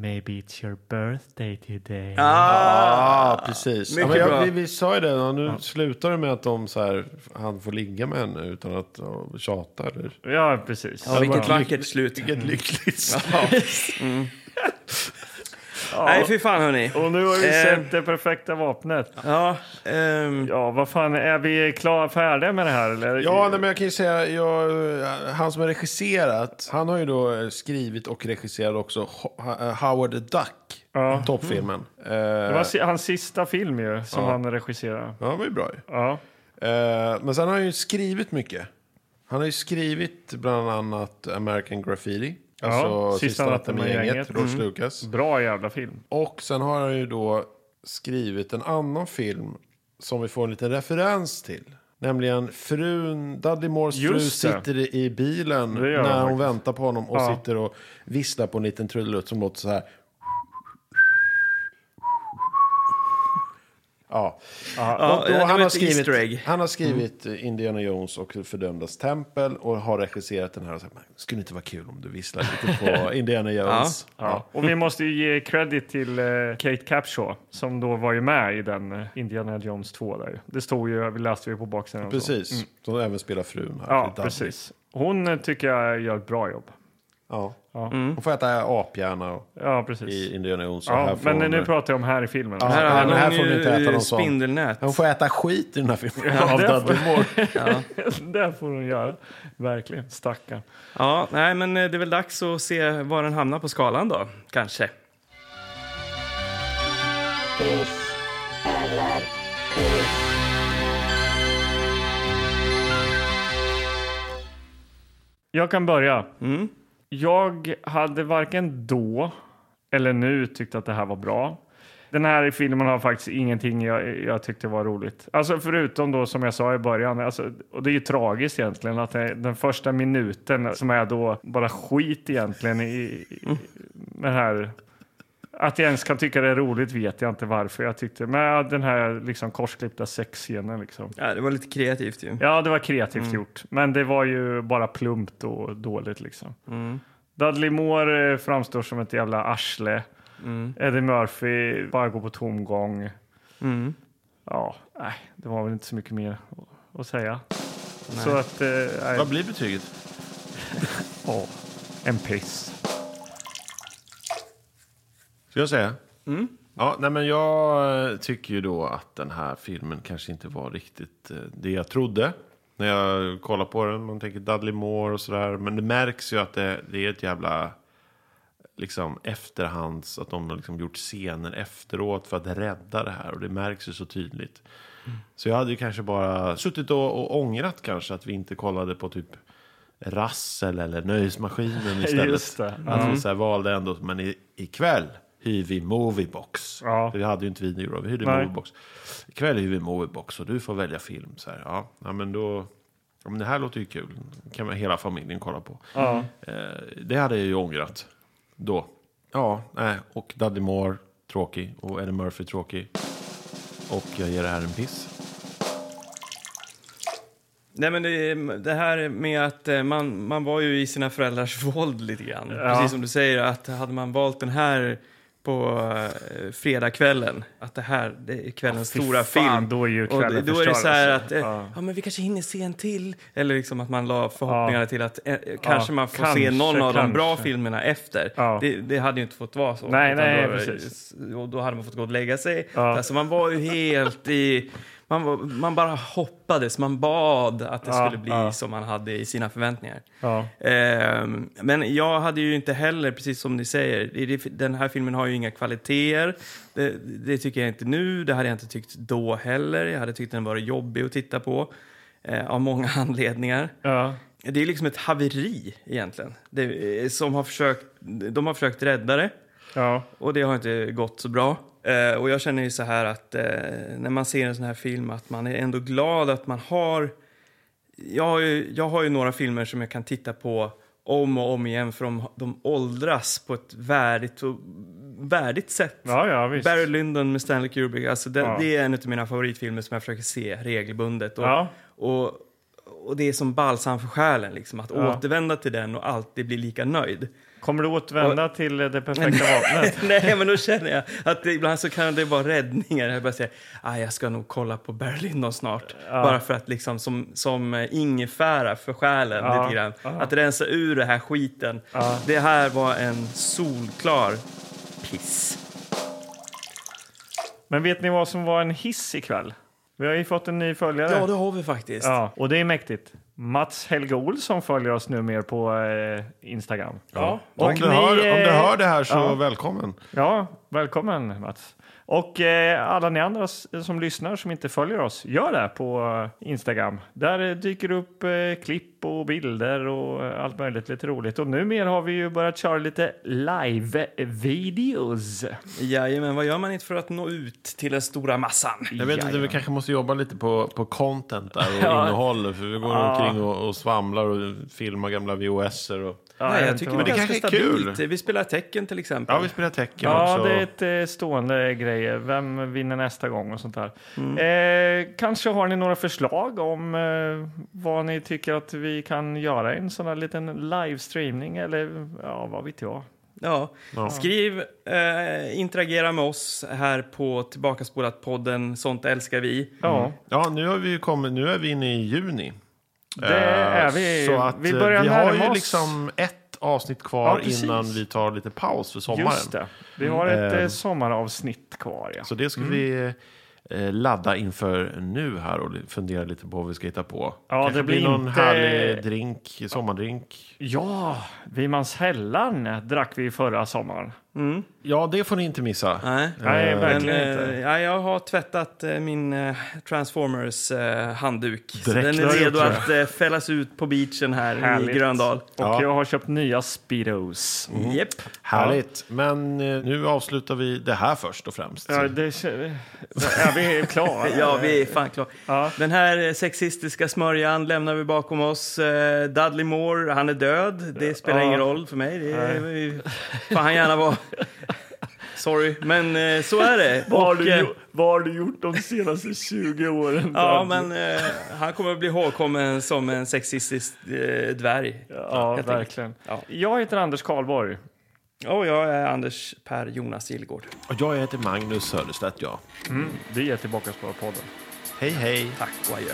Maybe it's your birthday today. Ah, Ja, precis. Ja, mycket men jag, vi, vi sa ju det, ja, nu slutar det med att de så här, han får ligga med henne utan att ja, tjata. Eller. Ja, precis. Ja, vilket Ja. vackert slut. Vilket lyckligt Nej, fy fan hörni. Och nu har vi Eh. sett det perfekta vapnet. Ja, ehm, Ja, vad fan, är vi klara, färdiga med det här? Eller? Ja, nej, men jag kan ju säga, jag, han som har regisserat, han har ju då eh, skrivit och regisserat också eh, Howard the Duck, Ja. toppfilmen. Eh, Det var si- hans sista film ju, som Ja. han regisserade. Ja, det var ju bra ju. Ja. Eh, men sen har han ju skrivit mycket. Han har ju skrivit bland annat American Graffiti. Alltså Sista Sista natten med gänget, gänget. George Mm. Lucas. Bra jävla film. Och sen har han ju då skrivit en annan film som vi får en liten referens till. Nämligen frun, Dudley Moores fru sitter i bilen när hon faktiskt. väntar på honom och Ja. sitter och visslar på en liten trudelutt som låter så här. Ja. Ja, Och då var han, har skrivit, han har skrivit eh, Indiana Jones och Fördömdas tempel och har regisserat den här och sagt, "Men, skulle det inte vara kul om du visslar lite på Indiana Jones? Ja. Och vi måste ju ge credit till eh, Kate Capshaw som då var ju med i den eh, Indiana Jones 2 där. Det stod ju, vi läste ju på baksidan. Precis, som även spelar frun här. Ja, precis. Hon tycker jag gör ett bra jobb. Ja. Ja. Hon får äta apgärna och- Ja, precis. i Indiana Jones. Ja, här men hon, nu pratar jag om här i filmen. Ja, här här han får hon inte äta någon sån. spindelnät. Hon får äta skit i den här filmen. Ja, av det får- det får hon göra. Verkligen. Stackarn. Ja, nej, men eh, det är väl dags att se var den hamnar på skalan då, kanske. Hiss eller piss. Jag kan börja. Mm. Jag hade varken då eller nu tyckt att det här var bra. Den här filmen har faktiskt ingenting jag, jag tyckte var roligt. Alltså förutom då som jag sa i början, alltså, och det är ju tragiskt egentligen att det, den första minuten som är då bara skit egentligen i, i den här att jag ens kan tycka det är roligt vet jag inte varför jag tyckte. Men den här liksom korsklippta sexscenen liksom. Ja, det var lite kreativt ju. Ja, det var kreativt gjort. Men det var ju bara plumpt och dåligt liksom. Dudley Moore eh, framstår som ett jävla arsle. Eddie Murphy bara går på tomgång. Ja, nej, det var väl inte så mycket mer att- säga. Så att, eh, nej, Vad blir betyget? ja, en piss. Ska jag säga? Ja, nej men jag eh, tycker ju då att den här filmen kanske inte var riktigt eh, det jag trodde. När jag kollar på den, man tänker Dudley Moore och sådär. Men det märks ju att det, det är ett jävla liksom efterhands, att de har liksom gjort scener efteråt för att rädda det här. Och det märks ju så tydligt. Så jag hade ju kanske bara suttit och, och ångrat kanske att vi inte kollade på typ Rassel eller Nöjesmaskinen istället. Just det. Att vi så valde ändå, men i, ikväll hyr vi Moviebox. Ja. För vi hade ju inte video då, vi hyrde Nej. Moviebox. Ikväll hyr vi Moviebox och du får välja film. Så här, ja, ja, men då... Ja, men det här låter ju kul. Kan man hela familjen kolla på. Ja. Eh, det hade jag ju ångrat då. Ja, nej. Och Dudley Moore, tråkig. Och Eddie Murphy, tråkig. Och jag ger det här en piss. Nej, men det, det här med att eh, man, man var ju i sina föräldrars våld lite grann. Ja. Precis som du säger, att hade man valt den här på eh, fredagskvällen, att det här det är kvällens Fy stora fan, film. då är ju och kvällen då är det så här förstörd, att, eh, alltså. ja. men vi kanske hinner se en till. Eller liksom att man la förhoppningarna till att eh, kanske man får kanske, se någon av de bra kanske. filmerna efter. Det, det hade ju inte fått vara så. Nej, nej, då, precis. Och då hade man fått gå och lägga sig. Ja. Alltså man var ju helt i... Man, man bara hoppades, man bad att det Ja, skulle bli ja. som man hade i sina förväntningar. Ja. Ehm, men jag hade ju inte heller, precis som ni säger, den här filmen har ju inga kvaliteter. Det, det tycker jag inte nu, det hade jag inte tyckt då heller. Jag hade tyckt den var jobbig att titta på, eh, av många anledningar. Det är liksom ett haveri egentligen, det, eh, som har försökt, de har försökt rädda det. Ja. Och det har inte gått så bra. Eh, och jag känner ju så här att eh, när man ser en sån här film att man är ändå glad att man har... Jag har ju, jag har ju några filmer som jag kan titta på om och om igen för de, de åldras på ett värdigt, och, värdigt sätt. Ja, ja, visst. Barry Lyndon med Stanley Kubrick, alltså det, Ja. det är en av mina favoritfilmer som jag försöker se regelbundet. Och, Ja. och, och det är som balsam för själen, liksom, att Ja. återvända till den och alltid bli lika nöjd. Kommer du återvända till det perfekta vapnet? Nej, men då känner jag att det, ibland så kan det vara räddningar. Jag bara säger, ah, jag ska nog kolla på Berlin snart. Bara för att liksom som, som ingefära för själen Ja, lite grann. ja. Att rensa ur det här skiten. Ja. Det här var en solklar piss. Men vet ni vad som var en hiss ikväll? Vi har ju fått en ny följare. Ja, det har vi faktiskt. Ja, och det är mäktigt. Mats Helge Olsson följer oss nu mer på eh, Instagram. Ja, Om, du ni, hör, om du eh, hör det här så ja. välkommen. Ja, välkommen Mats. Och eh, alla ni andra som lyssnar som inte följer oss, gör det på eh, Instagram. Där eh, dyker upp eh, klipp och bilder och allt möjligt lite roligt. Och numera har vi ju börjat köra lite live-videos. Jajamän, vad gör man inte för att nå ut till den stora massan? Jag vet inte, vi kanske måste jobba lite på, på content där och Ja. innehåll. För vi går Ja. omkring och, och svamlar och filmar gamla VHSer. Och... Ja, Nej, jag tycker vad- det är det ganska kanske är kul. stabilt. Vi spelar tecken till exempel. Ja, vi spelar tecken Ja, också. det är ett eh, stående grejer. Vem vinner nästa gång och sånt där. Mm. Eh, kanske har ni några förslag om eh, vad ni tycker att vi kan göra i en sån här liten livestreamning eller ja, vad vet jag. Ja. Ja. Skriv, eh, interagera med oss här på Tillbakaspolat-podden Sånt älskar vi. Ja, Ja, nu, har vi kommit, nu är vi inne i juni. Det Eh, är vi. Så att vi eh, börjar vi har ju oss. liksom ett avsnitt Ja, kvar precis. innan vi tar lite paus för sommaren. Just det. Vi har ett Eh, eh, sommaravsnitt kvar. Ja. Så det ska vi eh, ladda inför nu här och fundera lite på vad vi ska hitta på. Ja, Kanske det blir någon inte- härlig drink, sommardrink. ja, Vimanshällan drack vi förra sommaren. Ja, det får ni inte missa. Nej, Nej, Men, verkligen eh, inte. ja, jag har tvättat eh, min eh, Transformers eh, handduk. Så Direkt den är redo att eh, fällas ut på beachen här Härligt. i Gröndal. Och Ja. jag har köpt nya Speedos. Japp. Härligt. Men eh, nu avslutar vi det här först och främst. Ja, det, ja, vi är klara. Ja, vi är fan klara. Ja. Den här eh, sexistiska smörjan lämnar vi bakom oss. Eh, Dudley Moore, han är död. Det spelar Ja. ingen roll för mig. Det är, får han gärna vara. Sorry, men eh, så är det. Vad har, du, eh, gjo- vad har du gjort de senaste 20 åren? Ja, men eh, han kommer att bli ihågkommen som en sexistisk eh, dvärg. Ja, verkligen. Ja. Jag heter Anders Karlborg. Och jag är Anders Per Jonas Gillgård. Och jag heter Magnus Söderstedt, ja. Vi är tillbaka på podden. Hej, hej. Tack och adjö.